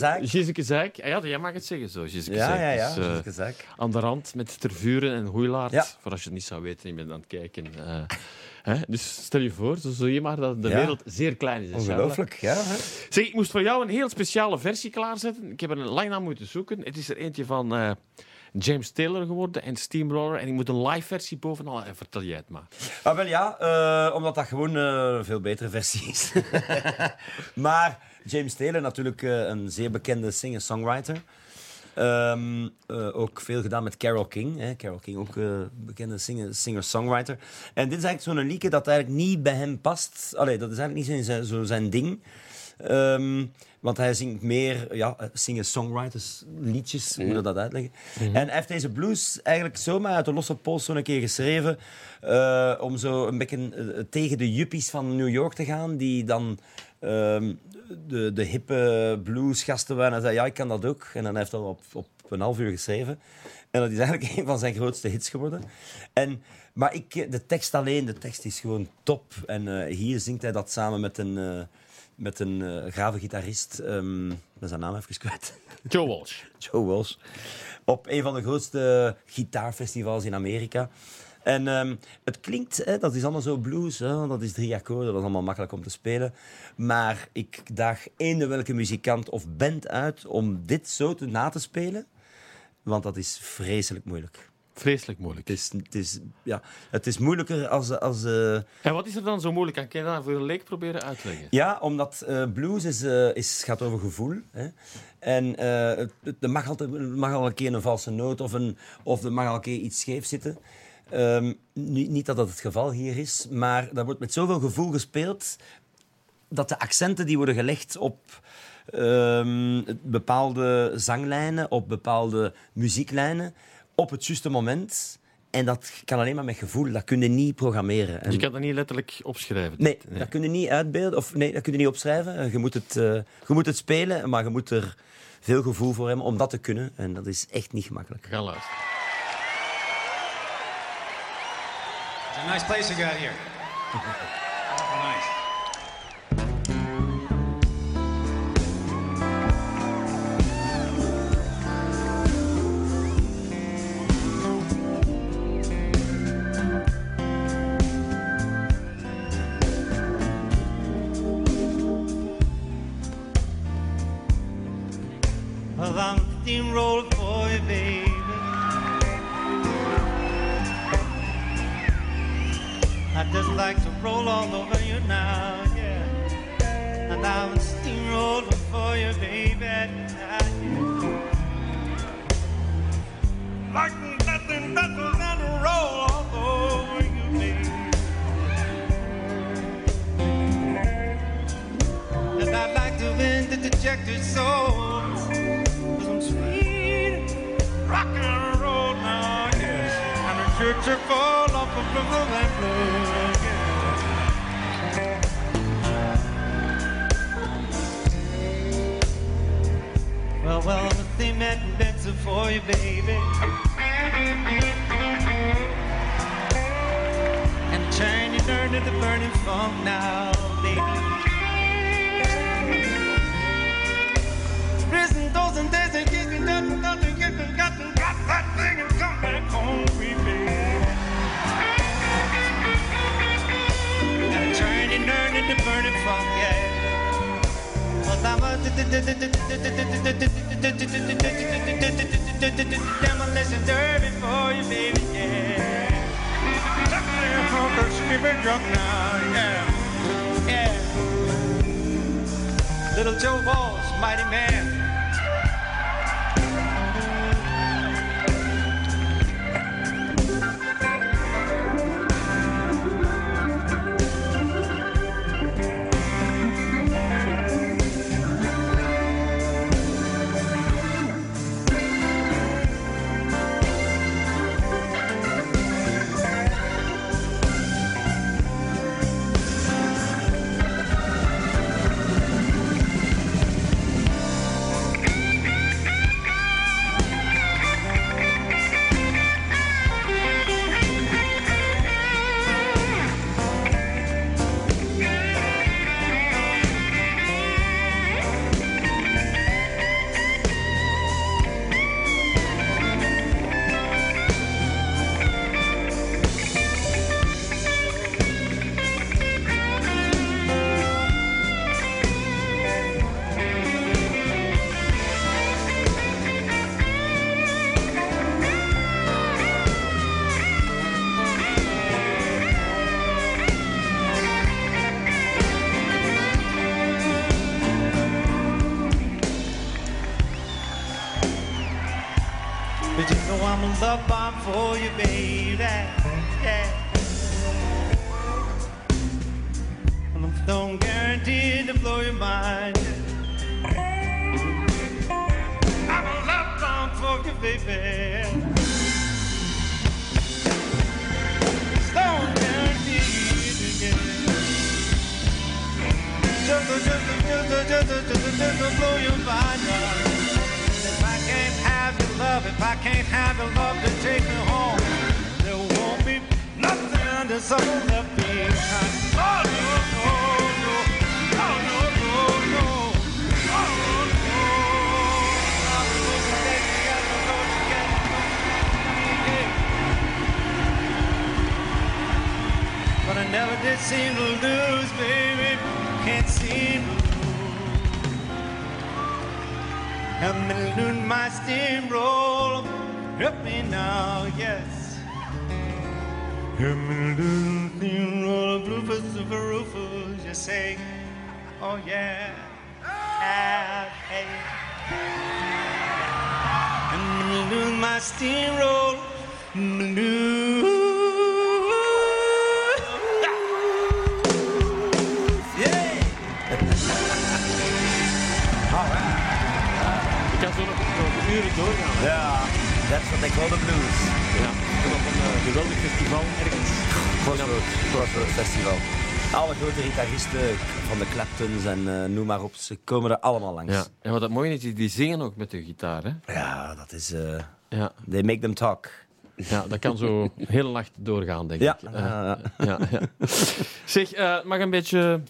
[SPEAKER 3] zaak.
[SPEAKER 1] Ah, ja, jij mag het zeggen zo, Giseke
[SPEAKER 3] Ja, ja, ja.
[SPEAKER 1] Dus, eh, aan de rand met Tervuren en Hoeilaard.
[SPEAKER 3] Ja.
[SPEAKER 1] Voor als je het niet zou weten, je bent aan het kijken. eh, hè? Dus stel je voor, zo zie je maar dat de
[SPEAKER 3] Ja.
[SPEAKER 1] wereld zeer klein is.
[SPEAKER 3] Ongelooflijk, ja. Hè?
[SPEAKER 1] Zeg, ik moest voor jou een heel speciale versie klaarzetten. Ik heb er een lang naar moeten zoeken. Het is er eentje van James Taylor geworden en Steamroller. En ik moet een live versie bovenal. En vertel jij het maar.
[SPEAKER 3] Ah, wel ja, eh, omdat dat gewoon eh, een veel betere versie is. maar James Taylor, natuurlijk eh, een zeer bekende singer-songwriter. Ehm, eh, ook veel gedaan met Carole King. Hè. Carole King, ook eh, bekende singer- singer-songwriter. En dit is eigenlijk zo'n liedje dat eigenlijk niet bij hem past. Allee, dat is eigenlijk niet zo zijn ding. Ehm, want hij zingt meer ja, eh, singer-songwriters liedjes, hoe moet je dat uitleggen? En hij heeft deze blues eigenlijk zomaar uit de losse pols zo'n keer geschreven eh, om zo een beetje eh, tegen de juppies van New York te gaan, die dan ehm, de, de hippe bluesgasten waren. En hij zei, ja, ik kan dat ook. En dan heeft hij dat op, op een half uur geschreven. En dat is eigenlijk een van zijn grootste hits geworden. En, maar ik, de tekst alleen, de tekst is gewoon top. En hier zingt hij dat samen met een, met een eh, gave gitarist. ben zijn naam even kwijt.
[SPEAKER 1] Joe Walsh.
[SPEAKER 3] Joe Walsh. Op een van de grootste gitaarfestivals in Amerika. En ehm, het klinkt, hè, dat is allemaal zo blues, hè, dat is drie akkoorden, dat is allemaal makkelijk om te spelen. Maar ik daag eender welke muzikant of band uit om dit zo te na te spelen. Want dat is vreselijk moeilijk.
[SPEAKER 1] Vreselijk moeilijk.
[SPEAKER 3] Het is, het is, ja, het is moeilijker als... als eh,
[SPEAKER 1] En wat is er dan zo moeilijk aan? Kan je dat voor een leek proberen uit te leggen?
[SPEAKER 3] Ja, omdat eh, blues is, eh, is, gaat over gevoel. Hè? En eh, het, het- er mag, altijd, mag al een keer een valse noot of, een, of er mag al een keer iets scheef zitten. Ehm, niet, niet dat dat het geval hier is, maar dat wordt met zoveel gevoel gespeeld dat de accenten die worden gelegd op ehm, bepaalde zanglijnen, op bepaalde muzieklijnen, op het juiste moment. En dat kan alleen maar met gevoel, dat kun je niet programmeren. En-
[SPEAKER 1] Je kan dat niet letterlijk opschrijven.
[SPEAKER 3] Nee, dat kun je niet uitbeelden of nee, dat kun je niet opschrijven. Eh, Je moet, het, eh, je moet het spelen, maar je moet er veel gevoel voor hebben om dat te kunnen. En dat is echt niet gemakkelijk.
[SPEAKER 1] Ga luisteren.
[SPEAKER 7] It's a nice place you got here. Nice.
[SPEAKER 8] Just like to roll all over you now, yeah. And I'm steamrolling for you, baby. Like nothing better than to roll all over you, baby. And I'd like to end the dejected souls some sweet rock and roll church fall off of the and. Well, well, the thing that better for you, baby. And turn you turn to the burning funk now, baby. Prison doors and days and kicking, nothing, nothing, kicking, got, that thing and come back home with turn and to the burning funk, yeah. Well, I'm a demolition derby for you, baby, yeah. Drunk now, yeah, yeah. Little Joe Walsh, mighty man. Just, just, just, just, just, just, just to blow your mind. darling. If I can't have your love, if I can't have your love to take me home, there won't be nothing to some left behind. Oh, no, no, no. Oh, no, no, no. Oh, no. But I never did seem to lose, baby. Can't lose. I'm losing my steamroll. Help me now, yes. I'm losing steamroll. Rufus, Rufus, you say, oh yeah. Ah, hey. I'm losing my steamroll.
[SPEAKER 1] Ik uren doorgaan.
[SPEAKER 3] Ja, that's what they call the blues.
[SPEAKER 1] Ja. Op een eh, geweldig festival ergens.
[SPEAKER 3] Crossroads, Crossroads Festival. Alle grote gitaristen van de Claptons en eh, noem maar op, ze komen er allemaal langs.
[SPEAKER 1] Ja. En wat het mooie is, die- zingen ook met de gitaar. Hè?
[SPEAKER 3] Ja, dat is... eh
[SPEAKER 1] Ja.
[SPEAKER 3] they make them talk.
[SPEAKER 1] ja, dat kan zo heel nacht doorgaan, denk
[SPEAKER 3] Ja,
[SPEAKER 1] ik.
[SPEAKER 3] Ja, ja.
[SPEAKER 1] ja, ja. Zeg, eh, mag, een beetje,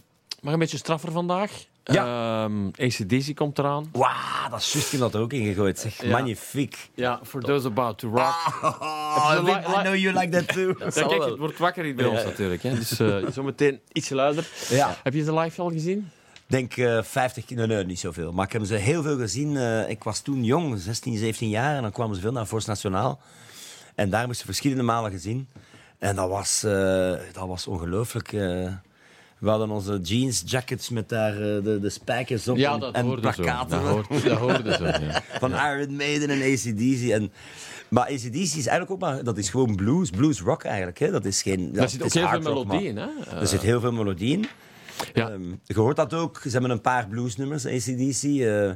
[SPEAKER 1] mag een beetje straffer vandaag.
[SPEAKER 3] Ja.
[SPEAKER 1] Ehm, ACDC komt eraan.
[SPEAKER 3] Wauw, dat is juist, dat er ook in gegooid. Zeg.
[SPEAKER 1] Ja.
[SPEAKER 3] Magnifiek.
[SPEAKER 1] Ja, for those about to rock.
[SPEAKER 3] Oh,
[SPEAKER 1] je
[SPEAKER 3] I know you like that too.
[SPEAKER 1] Ja, kijk, het wordt wakker hier bij ons natuurlijk. Hè. Dus eh, zometeen iets luider.
[SPEAKER 3] Ja.
[SPEAKER 1] Heb je ze live al gezien?
[SPEAKER 3] denk eh 50 keer, nee, nee, niet zoveel. Maar ik heb ze heel veel gezien. Eh, ik was toen jong, 16, 17 jaar. En dan kwamen ze veel naar Force Nationaal. En daar hebben ze verschillende malen gezien. En dat was, eh, dat was ongelooflijk. We hadden onze jeans jackets met daar eh, de, de spijkers op
[SPEAKER 1] Ja,
[SPEAKER 3] en,
[SPEAKER 1] dat
[SPEAKER 3] en
[SPEAKER 1] hoorde zo.
[SPEAKER 3] plakkaten.
[SPEAKER 1] Dat hoorde, dat hoorde zo, ja.
[SPEAKER 3] Van Iron Maiden en ACDC. En, maar ACDC is eigenlijk ook maar... Dat is gewoon blues, blues rock eigenlijk. Hè. Dat is geen...
[SPEAKER 1] Daar
[SPEAKER 3] dat
[SPEAKER 1] zit ook heel veel melodie in. Hè?
[SPEAKER 3] Er zit heel veel melodie in.
[SPEAKER 1] Ja.
[SPEAKER 3] Ehm, je hoort dat ook. Ze hebben een paar bluesnummers, ACDC. eh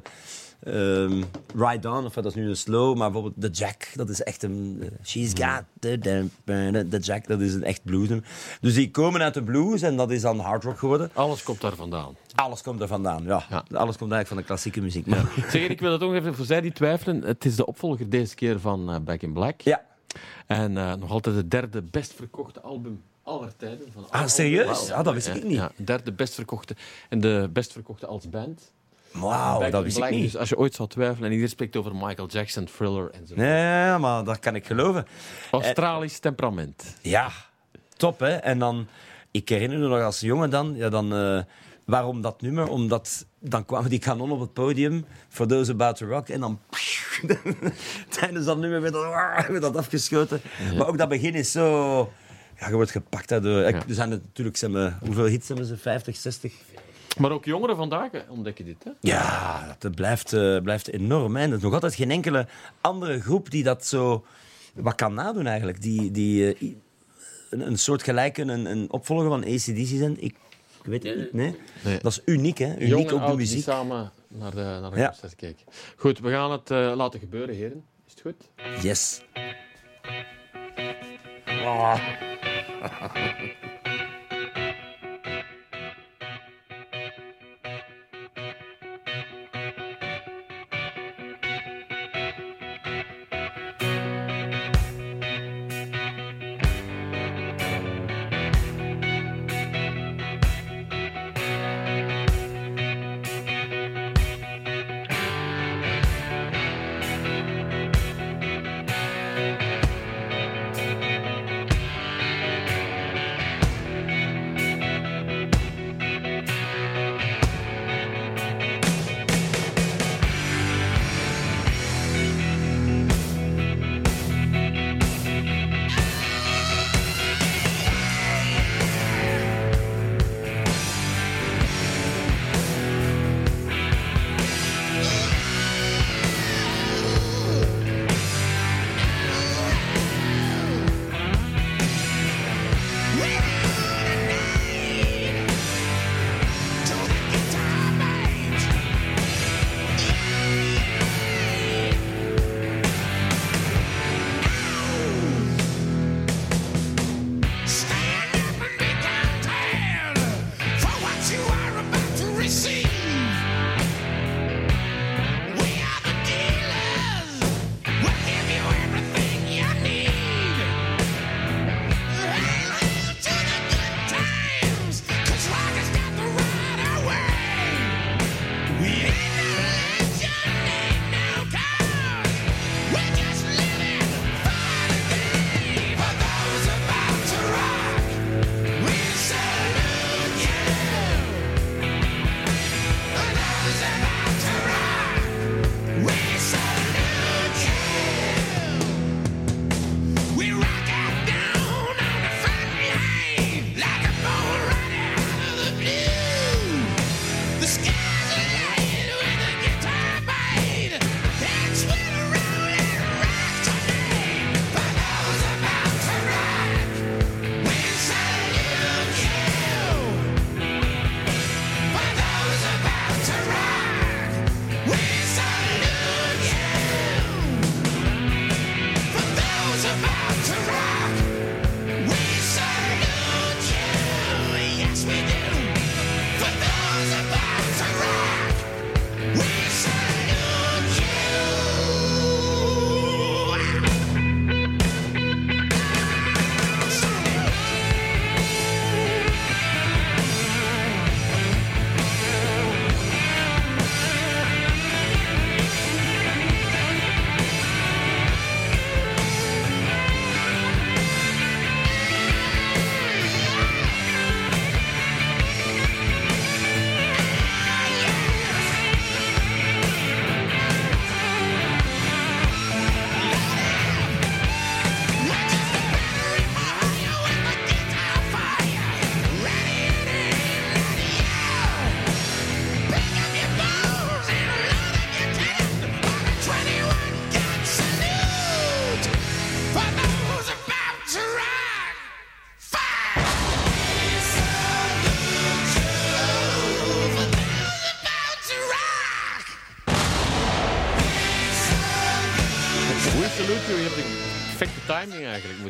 [SPEAKER 3] ehm, Ride On, of dat is nu een slow, maar bijvoorbeeld The Jack, dat is echt een... eh, She's got the, the, the Jack, dat is een echt bluesnummer. Dus die komen uit de blues en dat is dan hard rock geworden.
[SPEAKER 1] Alles komt daar vandaan.
[SPEAKER 3] Alles komt er vandaan, ja.
[SPEAKER 1] Ja.
[SPEAKER 3] Alles komt eigenlijk van de klassieke muziek.
[SPEAKER 1] Zeg, ik wil het ook even voor zij die twijfelen. Het is de opvolger deze keer van eh, Back in Black.
[SPEAKER 3] ja.
[SPEAKER 1] En eh, nog altijd het derde best verkochte album aller tijden. Van
[SPEAKER 3] Ah, serieus? Ah, dat wist ik niet.
[SPEAKER 1] Ja, derde best verkochte. En de best verkochte als band.
[SPEAKER 3] Wauw, Oh, dat wist ik niet.
[SPEAKER 1] Dus als je ooit zou twijfelen, en iedereen spreekt over Michael Jackson, Thriller en zo.
[SPEAKER 3] Nee, maar dat kan ik geloven.
[SPEAKER 1] Australisch temperament.
[SPEAKER 3] Ja, top hè. En dan, ik herinner me nog als jongen dan, ja, dan eh, waarom dat nummer? Omdat dan kwamen die kanon op het podium, For Those About to Rock, en dan tijdens dat nummer werd dat, werd dat afgeschoten. Maar ook dat begin is zo... Ja, je wordt gepakt daardoor. Ik-
[SPEAKER 1] Ja.
[SPEAKER 3] Er zijn natuurlijk, hoeveel hits hebben ze? 50, 60?
[SPEAKER 1] Maar ook jongeren vandaag ontdekken dit. Hè?
[SPEAKER 3] Ja, dat blijft, eh, blijft enorm. Hè. Er is nog altijd geen enkele andere groep die dat zo wat kan nadoen eigenlijk. Die, die eh, een, een soort gelijke, een, een opvolger van ACDC zijn. Ik, ik weet het niet, nee.
[SPEAKER 1] Nee.
[SPEAKER 3] Dat is uniek, hè. Uniek
[SPEAKER 1] Jong en
[SPEAKER 3] op de
[SPEAKER 1] oud die
[SPEAKER 3] muziek.
[SPEAKER 1] samen naar de, naar de
[SPEAKER 3] Ja.
[SPEAKER 1] concert kijken. Goed, we gaan het eh, laten gebeuren, heren. Is het goed?
[SPEAKER 3] Yes.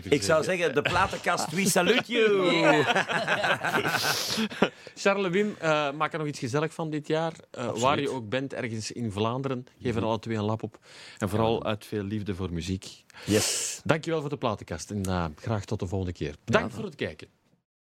[SPEAKER 1] ik,
[SPEAKER 3] Ik zou zeggen, de platenkast, we salute you.
[SPEAKER 1] Charles Wim, eh, maak er nog iets gezellig van dit jaar. Eh, waar je ook bent, ergens in Vlaanderen. Geef er alle twee een lap op. En vooral uit veel liefde voor muziek.
[SPEAKER 3] Yes.
[SPEAKER 1] Dankjewel voor de platenkast en eh, graag tot de volgende keer. Bedankt voor het kijken.